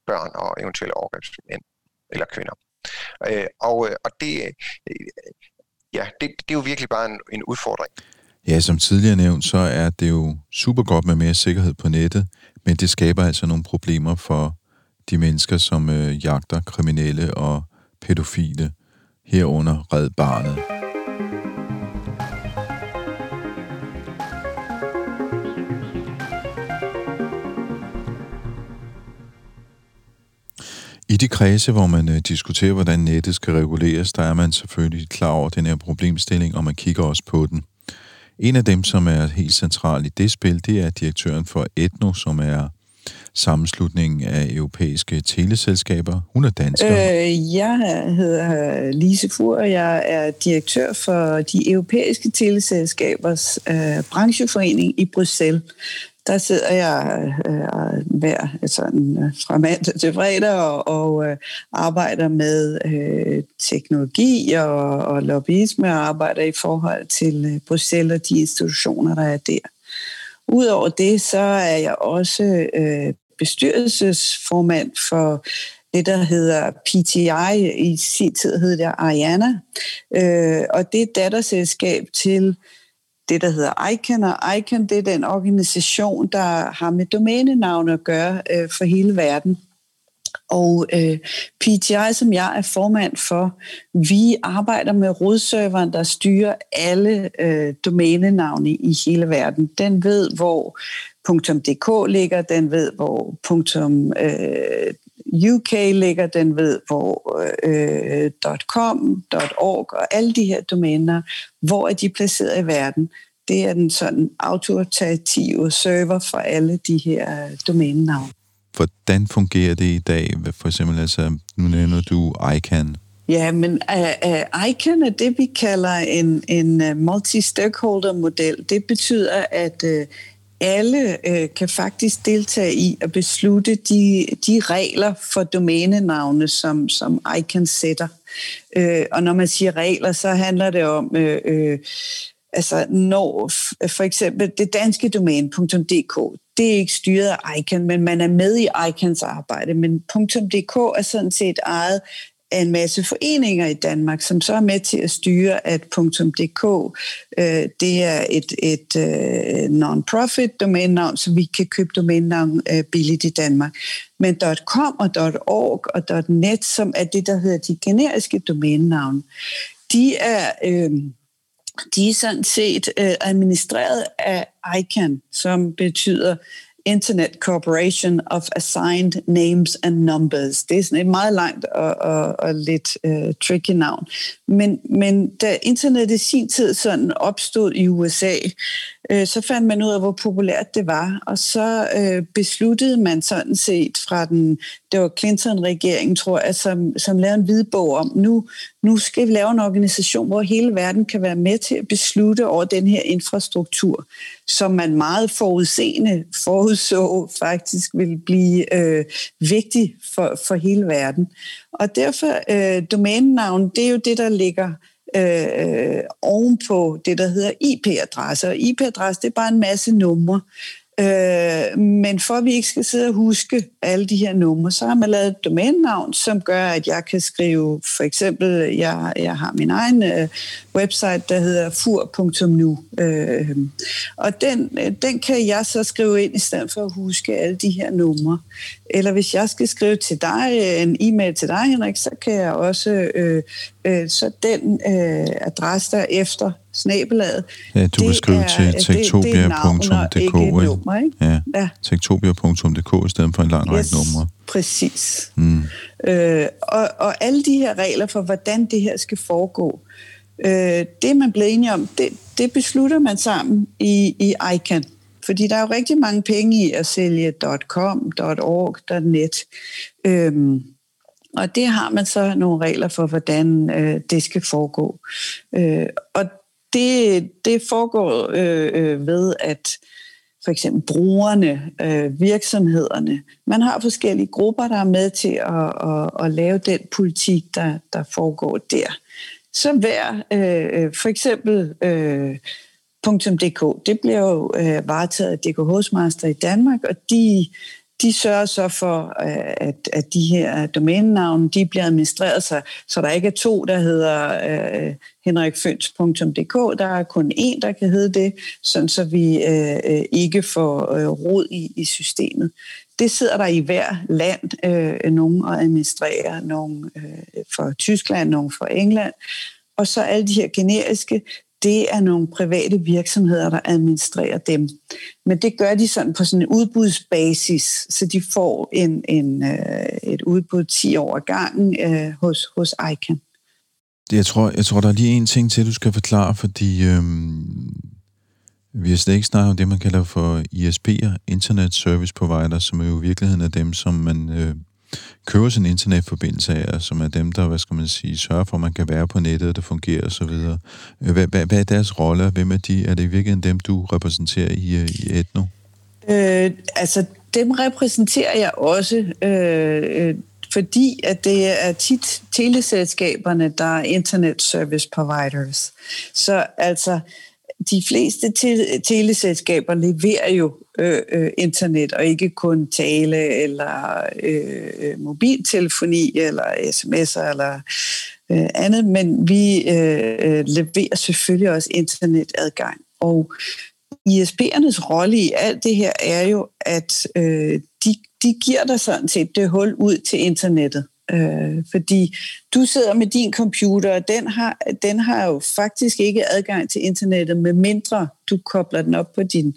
børn og eventuelle overgrebsmænd eller kvinder. Øh, og, øh, og det, øh, ja, det, det er jo virkelig bare en, en udfordring. Ja, som tidligere nævnt, så er det jo super godt med mere sikkerhed på nettet, men det skaber altså nogle problemer for de mennesker, som øh, jagter kriminelle og pædofile, herunder Red Barnet. I de kredse, hvor man uh, diskuterer, hvordan nettet skal reguleres, der er man selvfølgelig klar over den her problemstilling, og man kigger også på den. En af dem, som er helt central i det spil, det er direktøren for Etno, som er sammenslutningen af europæiske teleselskaber. Hun er dansker. Øh, jeg hedder Lise Fur, og jeg er direktør for de europæiske teleselskabers øh, brancheforening i Bruxelles der sidder jeg øh, øh hver sådan, øh, fra mandag til fredag og, og øh, arbejder med øh, teknologi og, og lobbyisme og arbejder i forhold til øh, Bruxelles og de institutioner, der er der. Udover det, så er jeg også øh, bestyrelsesformand for det, der hedder PTI. I sin tid hed det Ariana. Øh, og det er datterselskab til det, der hedder ICANN, og ICANN det er den organisation, der har med domænenavne at gøre øh, for hele verden. Og øh, PTI, som jeg er formand for, vi arbejder med rodserveren, der styrer alle øh, domænenavne i hele verden. Den ved, hvor .dk ligger, den ved, hvor øh, UK ligger, den ved, hvor øh, .com, .org og alle de her domæner, hvor er de placeret i verden. Det er den sådan autoritative server for alle de her domænenavne. Hvordan fungerer det i dag? For eksempel, altså, nu nævner du ICANN. Ja, men uh, uh, ICANN er det, vi kalder en, en multi-stakeholder-model. Det betyder, at uh, alle øh, kan faktisk deltage i at beslutte de, de regler for domænenavne, som, som ICANN sætter. Øh, og når man siger regler, så handler det om, øh, øh, altså når for eksempel det danske domæne.dk, det er ikke styret af ICANN, men man er med i ICANNs arbejde. Men .dk er sådan set ejet af en masse foreninger i Danmark, som så er med til at styre, at .dk øh, det er et, et øh, non-profit domænenavn, så vi kan købe domænenavn øh, billigt i Danmark. Men .com og .org og .net, som er det, der hedder de generiske domænenavne, de er... Øh, de er sådan set øh, administreret af ICANN, som betyder Internet Corporation of Assigned Names and Numbers. Det er sådan et meget langt og, og, og lidt uh, tricky navn. Men, men da internet i sin tid sådan opstod i USA, uh, så fandt man ud af, hvor populært det var, og så øh, besluttede man sådan set fra den, det var Clinton-regeringen, tror jeg, som, som lavede en hvidbog om, nu, nu skal vi lave en organisation, hvor hele verden kan være med til at beslutte over den her infrastruktur, som man meget forudseende forudså faktisk vil blive øh, vigtig for, for hele verden. Og derfor, øh, domænenavn, det er jo det, der ligger Øh, øh, ovenpå det, der hedder IP-adresse. Og IP-adresse, det er bare en masse numre. Øh, men for at vi ikke skal sidde og huske alle de her numre, så har man lavet et domænenavn, som gør, at jeg kan skrive, for eksempel, jeg, jeg har min egen øh, website, der hedder fur.nu. Øh, og den, øh, den kan jeg så skrive ind, i stedet for at huske alle de her numre. Eller hvis jeg skal skrive til dig, en e-mail til dig, Henrik, så kan jeg også, øh, øh, så den øh, adresse der efter snabelaget. Ja, du kan skrive er, til tektopia.dk. Ja, ja. tektopia.dk i stedet for en lang yes, række numre. Præcis. Mm. Øh, og, og alle de her regler for, hvordan det her skal foregå, øh, det man blevet enige om, det, det beslutter man sammen i, i ICANN. Fordi der er jo rigtig mange penge i at sælge .com, .org, .net. Øhm, og det har man så nogle regler for, hvordan øh, det skal foregå. Øh, og det, det foregår øh, øh, ved, at for eksempel brugerne, øh, virksomhederne, man har forskellige grupper, der er med til at, at, at lave den politik, der, der foregår der. Så hver, øh, øh for eksempel øh, .dk, det bliver jo øh, varetaget af DK Hostmaster i Danmark, og de de sørger så for, øh, at, at de her domænenavne de bliver administreret, så, så der ikke er to, der hedder øh, henrikføns.dk. Der er kun én, der kan hedde det, sådan så vi øh, øh, ikke får øh, rod i, i systemet. Det sidder der i hver land, øh, nogen og administrerer, nogen øh, for Tyskland, nogen for England, og så alle de her generiske, det er nogle private virksomheder, der administrerer dem. Men det gør de sådan på sådan en udbudsbasis, så de får en, en, øh, et udbud 10 år gangen øh, hos, hos ICANN. Jeg tror, jeg tror, der er lige en ting til, du skal forklare, fordi øhm, vi har slet ikke snakket om det, man kalder for ISP'er, Internet Service Provider, som er jo i virkeligheden er dem, som man øh, køber sin internetforbindelse af, som er dem, der, hvad skal man sige, sørger for, at man kan være på nettet, og det fungerer osv. Øh, hvad, hvad, hvad er deres rolle, hvem er de? Er det i virkeligheden dem, du repræsenterer i, øh, i Etno? Øh, altså, dem repræsenterer jeg også, øh, øh, fordi at det er tit teleselskaberne, der er internet service providers. Så altså, de fleste te- teleselskaber leverer jo øh, øh, internet, og ikke kun tale eller øh, øh, mobiltelefoni eller sms'er eller øh, andet, men vi øh, øh, leverer selvfølgelig også internetadgang. Og ISP'ernes rolle i alt det her er jo, at øh, de, de giver dig sådan set det hul ud til internettet. Øh, fordi du sidder med din computer, og den har, den har jo faktisk ikke adgang til internettet, med mindre du kobler den op på, din,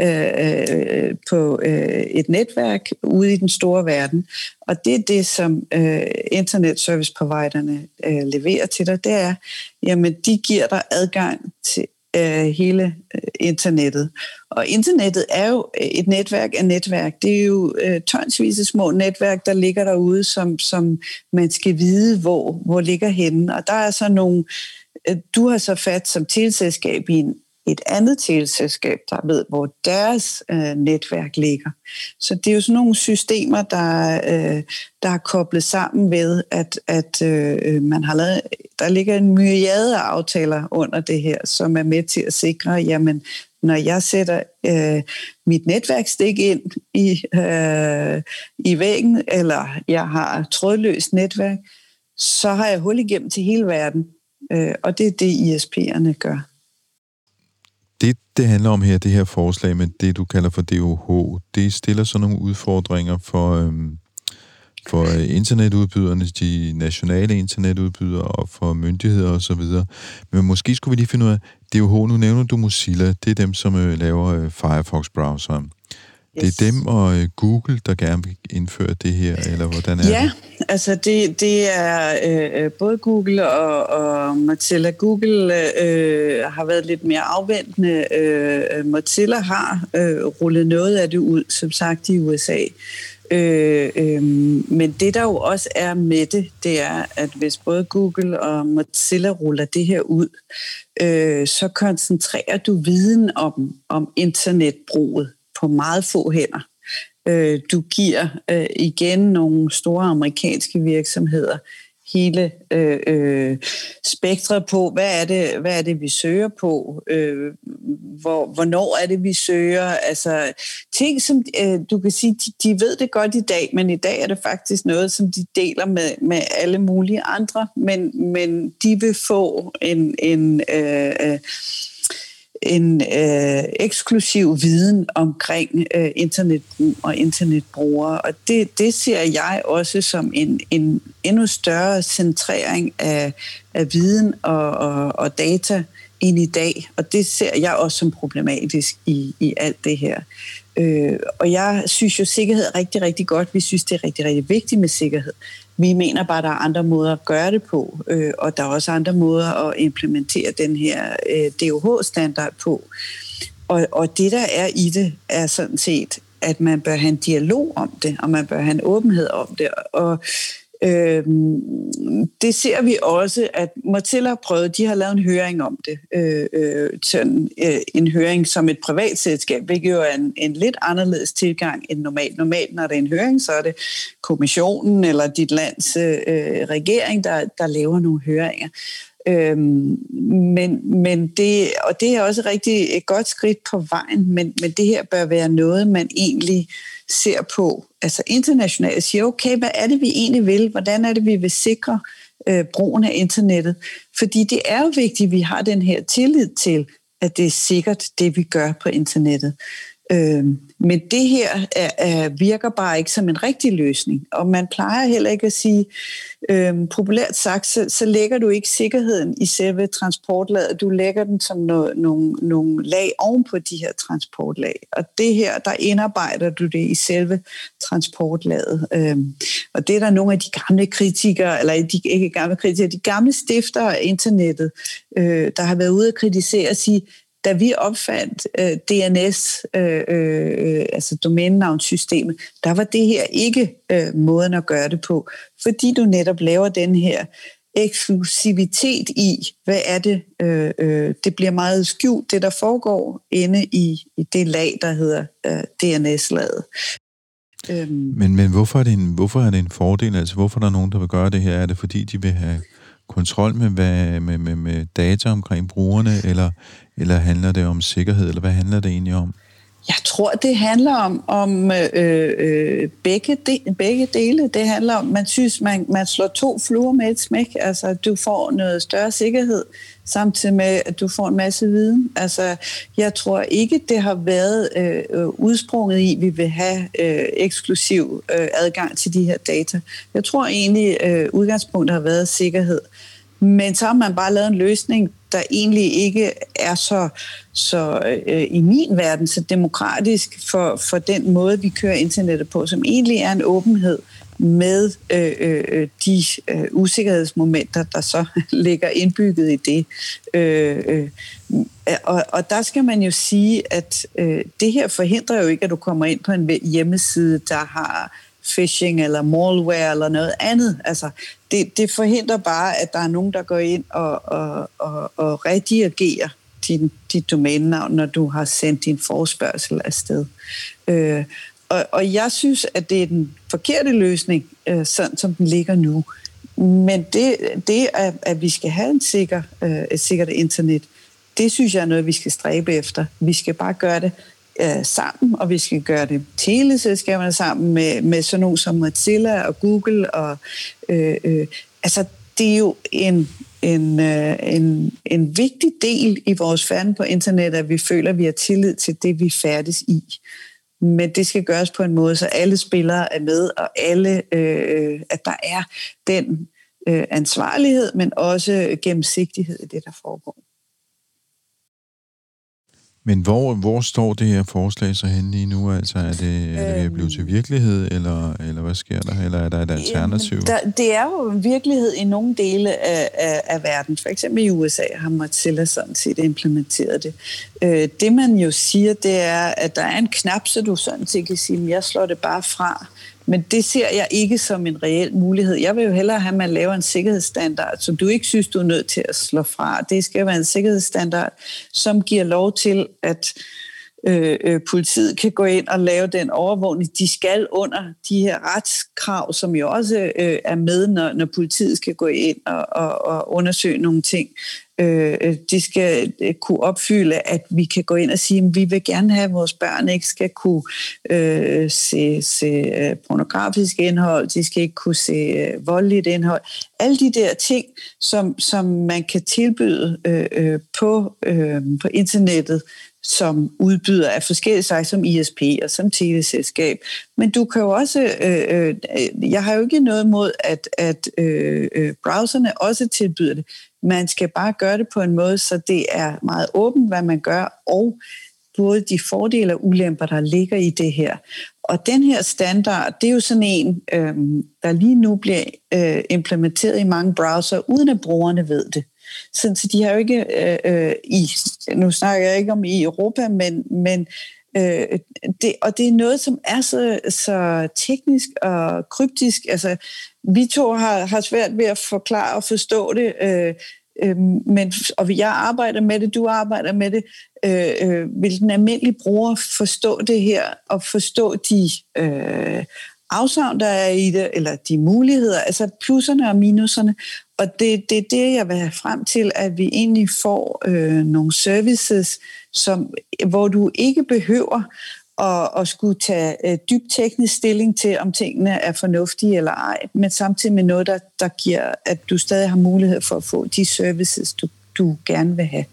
øh, øh, på øh, et netværk ude i den store verden. Og det er det, som øh, internet service providerne øh, leverer til dig, det er, jamen de giver dig adgang til øh, hele øh, internettet. Og internettet er jo øh, et netværk af netværk. Det er jo øh, tonsvis af små netværk, der ligger derude, som, som man skal vide, hvor, hvor ligger henne. Og der er så nogle, øh, du har så fat som tilselskab i en et andet teleselskab, der ved, hvor deres øh, netværk ligger. Så det er jo sådan nogle systemer, der, øh, der er koblet sammen ved, at, at øh, man har lavet, der ligger en myriade af aftaler under det her, som er med til at sikre, jamen, når jeg sætter øh, mit netværkstik ind i, øh, i væggen, eller jeg har trådløst netværk, så har jeg hul igennem til hele verden. Øh, og det er det, ISP'erne gør. Det, handler om her, det her forslag med det, du kalder for DOH, det stiller så nogle udfordringer for, øhm, for øh, internetudbyderne, de nationale internetudbydere og for myndigheder osv. Men måske skulle vi lige finde ud af, DOH, nu nævner du Mozilla, det er dem, som øh, laver øh, Firefox-browseren. Yes. Det er dem og øh, Google, der gerne vil indføre det her, eller hvordan er ja, det? Ja, altså det, det er øh, øh, både Google og, og Mozilla. Google øh, har været lidt mere afventende. Øh, Mozilla har øh, rullet noget af det ud, som sagt i USA. Øh, øh, men det der jo også er med det, det er, at hvis både Google og Mozilla ruller det her ud, øh, så koncentrerer du viden om, om internetbruget på meget få hænder. Øh, du giver øh, igen nogle store amerikanske virksomheder hele øh, øh, spektret på, hvad er, det, hvad er det, vi søger på, øh, hvor, hvornår er det, vi søger, altså ting, som øh, du kan sige, de, de ved det godt i dag, men i dag er det faktisk noget, som de deler med, med alle mulige andre, men, men de vil få en, en øh, øh en øh, eksklusiv viden omkring øh, internetbrug og internetbrugere. Og det, det ser jeg også som en, en endnu større centrering af, af viden og, og, og data end i dag. Og det ser jeg også som problematisk i, i alt det her. Øh, og jeg synes jo, sikkerhed er rigtig, rigtig godt. Vi synes, det er rigtig, rigtig vigtigt med sikkerhed. Vi mener bare, at der er andre måder at gøre det på, øh, og der er også andre måder at implementere den her øh, DOH-standard på. Og, og det, der er i det, er sådan set, at man bør have en dialog om det, og man bør have en åbenhed om det. Og Øh, det ser vi også, at Mozilla har prøvet, de har lavet en høring om det. Øh, øh, sådan, øh, en høring som et privat selskab, hvilket jo er en, en lidt anderledes tilgang end normalt. Normalt, når det er en høring, så er det kommissionen eller dit lands øh, regering, der, der laver nogle høringer. Øhm, men, men det, og det er også rigtig et godt skridt på vejen, men, men det her bør være noget, man egentlig ser på. Altså internationalt siger, okay, hvad er det, vi egentlig vil? Hvordan er det, vi vil sikre øh, brugen af internettet? Fordi det er jo vigtigt, at vi har den her tillid til, at det er sikkert, det vi gør på internettet. Øh, men det her er, er, virker bare ikke som en rigtig løsning, og man plejer heller ikke at sige, øh, populært sagt, så, så lægger du ikke sikkerheden i selve transportlaget, du lægger den som no, nogle, no lag oven på de her transportlag, og det her, der indarbejder du det i selve transportlaget. Øh, og det er der nogle af de gamle kritikere, eller de ikke gamle kritikere, de gamle stifter af internettet, øh, der har været ude at kritisere og sige, da vi opfandt øh, DNS, øh, øh, øh, altså domænenavnsystemet, der var det her ikke øh, måden at gøre det på, fordi du netop laver den her eksklusivitet i, hvad er det, øh, øh, det bliver meget skjult, det der foregår inde i, i det lag, der hedder øh, DNS-laget. Øhm. Men, men hvorfor, er det en, hvorfor er det en fordel? Altså, hvorfor er der nogen, der vil gøre det her? Er det fordi, de vil have kontrol med, hvad, med, med, med data omkring brugerne, eller, eller handler det om sikkerhed, eller hvad handler det egentlig om? Jeg tror, det handler om, om øh, øh, begge, de, begge dele. Det handler om, man synes, man, man slår to fluer med et smæk. Altså, du får noget større sikkerhed, samtidig med, at du får en masse viden. Altså, jeg tror ikke, det har været øh, øh udsprunget i, at vi vil have øh, eksklusiv øh, adgang til de her data. Jeg tror egentlig, øh, udgangspunktet har været sikkerhed. Men så har man bare lavet en løsning, der egentlig ikke er så, så øh, i min verden så demokratisk for, for den måde, vi kører internettet på, som egentlig er en åbenhed med øh, øh, de øh, usikkerhedsmomenter, der så ligger indbygget i det. Øh, øh, og, og der skal man jo sige, at øh, det her forhindrer jo ikke, at du kommer ind på en hjemmeside, der har phishing eller malware eller noget andet. Altså, det, det forhindrer bare, at der er nogen, der går ind og, og, og, og redirigerer din, dit domænenavn, når du har sendt din forspørgsel afsted. Øh, og, og jeg synes, at det er den forkerte løsning, øh, sådan som den ligger nu. Men det, det at, at vi skal have en sikker, øh, et sikkert internet, det synes jeg er noget, vi skal stræbe efter. Vi skal bare gøre det øh, sammen, og vi skal gøre det teleselskaberne sammen med, med sådan nogle som Mozilla og Google. Og, øh, øh, altså, det er jo en, en, øh, en, en vigtig del i vores færden på internet, at vi føler, at vi har tillid til det, vi færdes i. Men det skal gøres på en måde, så alle spillere er med, og alle, øh, at der er den øh, ansvarlighed, men også gennemsigtighed i det, der foregår. Men hvor, hvor står det her forslag så henne lige nu? Altså, er det, er det ved at blive til øhm. virkelighed, eller, eller hvad sker der? Eller er der et alternativ? Der, det er jo virkelighed i nogle dele af, af, af verden. For eksempel i USA har Mozilla sådan set implementeret det. Øh, det man jo siger, det er, at der er en knap, så du sådan set kan sige, at jeg slår det bare fra. Men det ser jeg ikke som en reel mulighed. Jeg vil jo hellere have, at man laver en sikkerhedsstandard, som du ikke synes, du er nødt til at slå fra. Det skal være en sikkerhedsstandard, som giver lov til, at øh, øh, politiet kan gå ind og lave den overvågning. De skal under de her retskrav, som jo også øh, er med, når, når politiet skal gå ind og, og, og undersøge nogle ting. Øh, de skal øh, kunne opfylde, at vi kan gå ind og sige, at vi vil gerne have, at vores børn ikke skal kunne øh, se, se øh, pornografisk indhold, de skal ikke kunne se øh, voldeligt indhold. Alle de der ting, som, som man kan tilbyde øh, øh på, øh, på internettet, som udbyder af forskellige slags, som ISP og som teleselskab. Men du kan jo også, øh, øh, jeg har jo ikke noget imod, at, at øh, øh, browserne også tilbyder det. Man skal bare gøre det på en måde, så det er meget åbent, hvad man gør, og både de fordele og ulemper, der ligger i det her. Og den her standard, det er jo sådan en, øh, der lige nu bliver øh, implementeret i mange browser, uden at brugerne ved det. Så de har jo ikke, øh, øh, i, nu snakker jeg ikke om i Europa, men, men øh, det, og det er noget, som er så, så teknisk og kryptisk. Altså, vi to har, har svært ved at forklare og forstå det, øh, øh, men, og jeg arbejder med det, du arbejder med det. Øh, øh, vil den almindelige bruger forstå det her og forstå de øh, afsavn, der er i det, eller de muligheder, altså plusserne og minuserne. Og det, det er det, jeg vil have frem til, at vi egentlig får øh, nogle services, som, hvor du ikke behøver at, at skulle tage øh, dybt teknisk stilling til, om tingene er fornuftige eller ej, men samtidig med noget, der, der giver, at du stadig har mulighed for at få de services, du, du gerne vil have.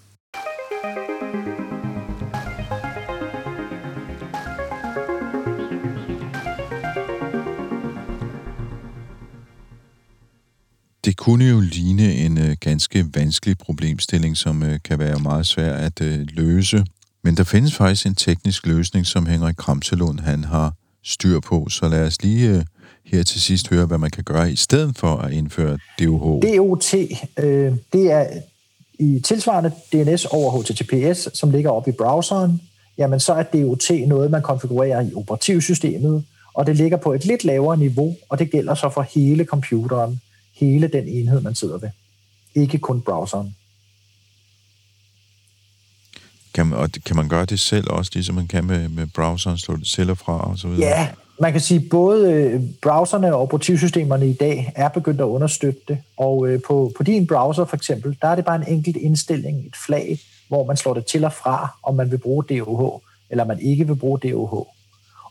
Det kunne jo ligne en øh, ganske vanskelig problemstilling, som øh, kan være meget svær at øh, løse. Men der findes faktisk en teknisk løsning, som Henrik Kramselund han har styr på. Så lad os lige øh, her til sidst høre, hvad man kan gøre i stedet for at indføre DOH. DOT, øh, det er i tilsvarende DNS over HTTPS, som ligger oppe i browseren. Jamen så er DOT noget, man konfigurerer i operativsystemet, og det ligger på et lidt lavere niveau, og det gælder så for hele computeren hele den enhed, man sidder ved. Ikke kun browseren. Kan man, og kan man gøre det selv også, ligesom man kan med, med browseren, slå det selv fra og så videre? Ja, man kan sige, både øh, browserne og operativsystemerne i dag er begyndt at understøtte det, og øh, på, på din browser for eksempel, der er det bare en enkelt indstilling, et flag, hvor man slår det til og fra, om man vil bruge DOH, eller man ikke vil bruge DOH.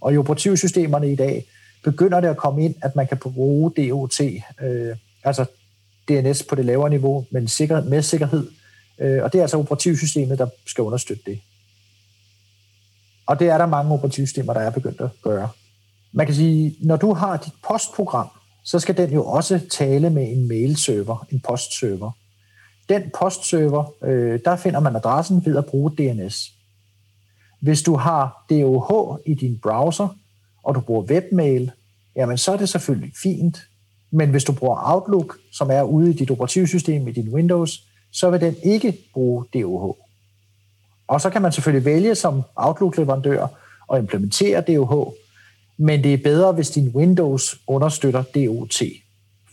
Og i operativsystemerne i dag begynder det at komme ind, at man kan bruge DOT, øh, altså DNS på det lavere niveau, men sikker, med sikkerhed. Øh, og det er altså operativsystemet, der skal understøtte det. Og det er der mange operativsystemer, der er begyndt at gøre. Man kan sige, når du har dit postprogram, så skal den jo også tale med en mailserver, en postserver. Den postserver, øh, der finder man adressen ved at bruge DNS. Hvis du har DOH i din browser, og du bruger webmail, jamen så er det selvfølgelig fint, men hvis du bruger Outlook, som er ude i dit operativsystem, i din Windows, så vil den ikke bruge DOH. Og så kan man selvfølgelig vælge som Outlook-leverandør at implementere DOH, men det er bedre, hvis din Windows understøtter DOT.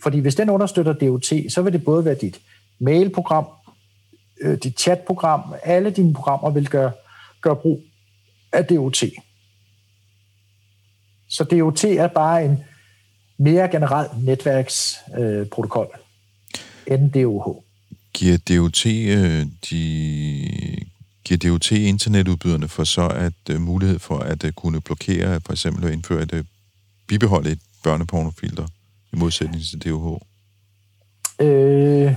Fordi hvis den understøtter DOT, så vil det både være dit mailprogram, øh, dit chatprogram, alle dine programmer vil gøre, gøre brug af DOT. Så DOT er bare en, mere generelt netværksprotokol øh, end DOH. giver DOT, øh, de, giver DOT internetudbyderne for så at uh, mulighed for at uh, kunne blokere, for eksempel at indføre et, uh, bibeholde et børnepornofilter i modsætning til DOH? Øh,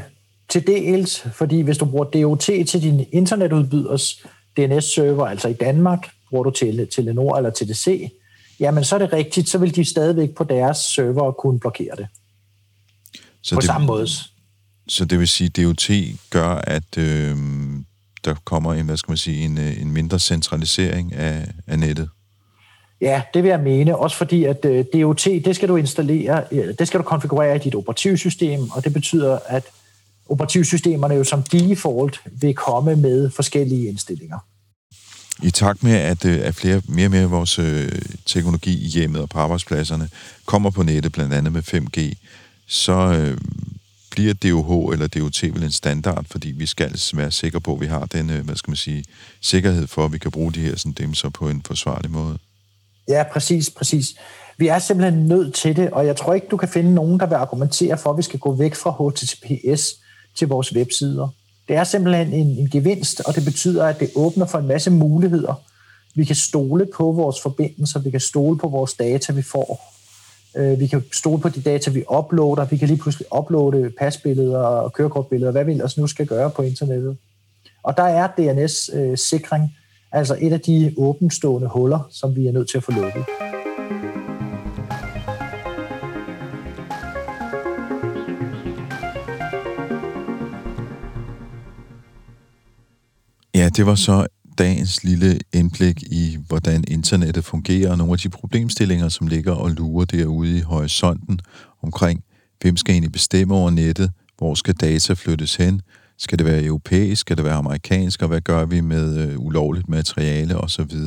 til dels, fordi hvis du bruger DOT til din internetudbyders DNS-server, altså i Danmark, bruger du til Telenor eller TDC, jamen så er det rigtigt, så vil de stadigvæk på deres server kunne blokere det. Så på det, samme måde. Så det vil sige, at DOT gør, at øh, der kommer en, hvad skal man sige, en, øh, en mindre centralisering af, af nettet? Ja, det vil jeg mene, også fordi at øh, DOT, det skal du installere, det skal du konfigurere i dit operativsystem, og det betyder, at operativsystemerne jo som default vil komme med forskellige indstillinger. I takt med, at, øh, at flere, mere og mere af vores øh, teknologi i hjemmet og på arbejdspladserne kommer på nettet, blandt andet med 5G, så øh, bliver DOH eller DOT vel en standard, fordi vi skal altså være sikre på, at vi har den, øh, hvad skal man sige, sikkerhed for, at vi kan bruge de her sådan, dem så på en forsvarlig måde. Ja, præcis, præcis. Vi er simpelthen nødt til det, og jeg tror ikke, du kan finde nogen, der vil argumentere for, at vi skal gå væk fra HTTPS til vores websider. Det er simpelthen en, en gevinst, og det betyder, at det åbner for en masse muligheder. Vi kan stole på vores forbindelser, vi kan stole på vores data, vi får. Øh, vi kan stole på de data, vi uploader. Vi kan lige pludselig uploade pasbilleder og kørekortbilleder, hvad vi ellers nu skal gøre på internettet. Og der er DNS-sikring, øh, altså et af de åbenstående huller, som vi er nødt til at få lukket. Ja, det var så dagens lille indblik i, hvordan internettet fungerer, og nogle af de problemstillinger, som ligger og lurer derude i horisonten omkring, hvem skal egentlig bestemme over nettet, hvor skal data flyttes hen, skal det være europæisk, skal det være amerikansk, og hvad gør vi med øh, ulovligt materiale osv.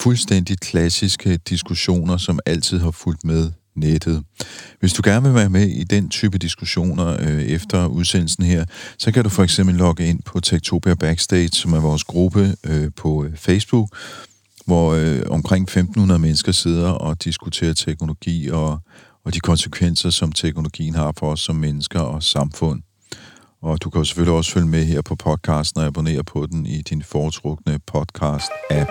Fuldstændig klassiske diskussioner, som altid har fulgt med nettet. Hvis du gerne vil være med i den type diskussioner øh, efter udsendelsen her, så kan du for eksempel logge ind på Tektopia Backstage, som er vores gruppe øh, på øh, Facebook, hvor øh, omkring 1500 mennesker sidder og diskuterer teknologi og, og de konsekvenser, som teknologien har for os som mennesker og samfund. Og du kan jo selvfølgelig også følge med her på podcasten og abonnere på den i din foretrukne podcast-app.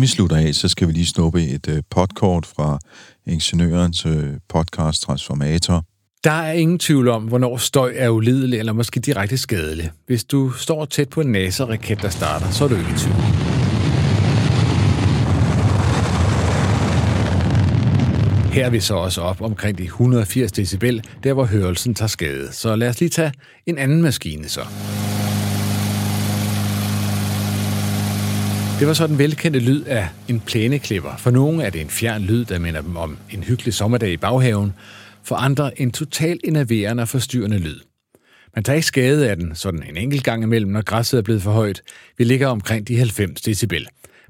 Inden vi slutter af, så skal vi lige snuppe et uh, podkort fra Ingeniørens øh, podcast Transformator. Der er ingen tvivl om, hvornår støj er ulidelig eller måske direkte skadelig. Hvis du står tæt på en NASA-raket, der starter, så er du ikke i tvivl. Her er vi så også op omkring de 180 decibel, der hvor hørelsen tager skade. Så lad os lige tage en anden maskine så. Det var så den velkendte lyd af en plæneklipper. For nogle er det en fjern lyd, der minder dem om en hyggelig sommerdag i baghaven. For andre en total enerverende og forstyrrende lyd. Man tager ikke skade af den, sådan en enkelt gang imellem, når græsset er blevet for højt. Vi ligger omkring de 90 decibel.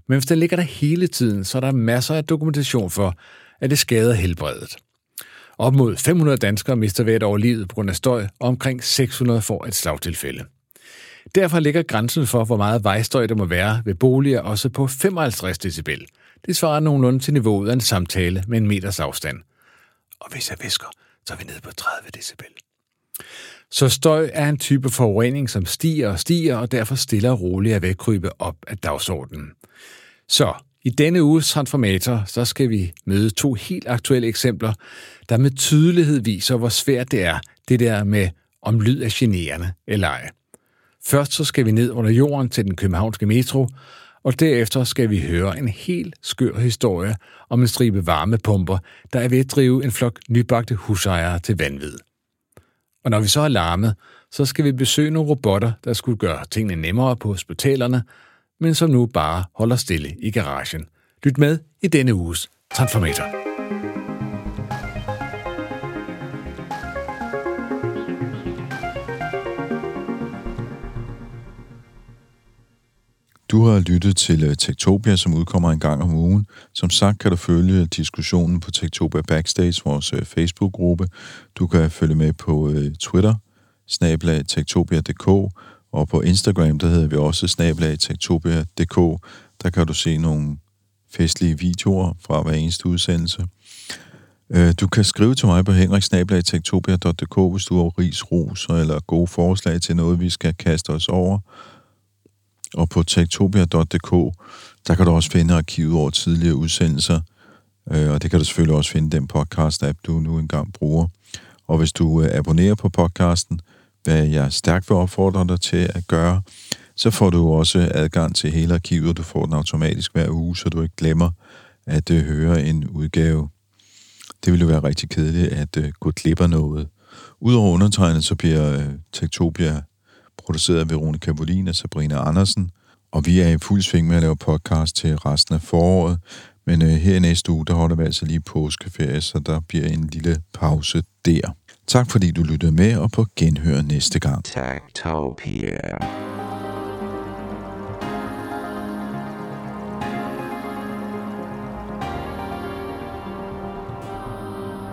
Men hvis den ligger der hele tiden, så er der masser af dokumentation for, at det skader helbredet. Op mod 500 danskere mister hvert år livet på grund af støj, og omkring 600 får et slagtilfælde. Derfor ligger grænsen for, hvor meget vejstøj der må være ved boliger også på 55 decibel. Det svarer nogenlunde til niveauet af en samtale med en meters afstand. Og hvis jeg visker, så er vi nede på 30 decibel. Så støj er en type forurening, som stiger og stiger, og derfor stiller og roligt at vækrybe op af dagsordenen. Så i denne uges transformator, så skal vi møde to helt aktuelle eksempler, der med tydelighed viser, hvor svært det er, det der med, om lyd er generende eller ej. Først så skal vi ned under jorden til den københavnske metro, og derefter skal vi høre en helt skør historie om en stribe varmepumper, der er ved at drive en flok nybagte husejere til vanvid. Og når vi så har larmet, så skal vi besøge nogle robotter, der skulle gøre tingene nemmere på hospitalerne, men som nu bare holder stille i garagen. Lyt med i denne uges Transformator. Du har lyttet til øh, Tektopia, som udkommer en gang om ugen. Som sagt kan du følge diskussionen på Tektopia Backstage, vores øh, Facebook-gruppe. Du kan følge med på øh, Twitter, snablag tektopia.dk, og på Instagram, der hedder vi også snablag tektopia.dk. Der kan du se nogle festlige videoer fra hver eneste udsendelse. Du kan skrive til mig på henriksnablag.tektopia.dk, hvis du har ris, ros eller gode forslag til noget, vi skal kaste os over. Og på tektopia.dk, der kan du også finde arkivet over tidligere udsendelser, øh, og det kan du selvfølgelig også finde den podcast-app, du nu engang bruger. Og hvis du øh, abonnerer på podcasten, hvad jeg stærkt vil opfordre dig til at gøre, så får du også adgang til hele arkivet, og du får den automatisk hver uge, så du ikke glemmer at øh, høre en udgave. Det ville jo være rigtig kedeligt at øh, gå glip af noget. Udover undertegnet, så bliver øh, Tektopia produceret af Veronica Volin og Sabrina Andersen, og vi er i fuld sving med at lave podcast til resten af foråret, men øh, her i næste uge, der holder vi altså lige påskeferie, så der bliver en lille pause der. Tak fordi du lyttede med, og på genhør næste gang. Tektopia.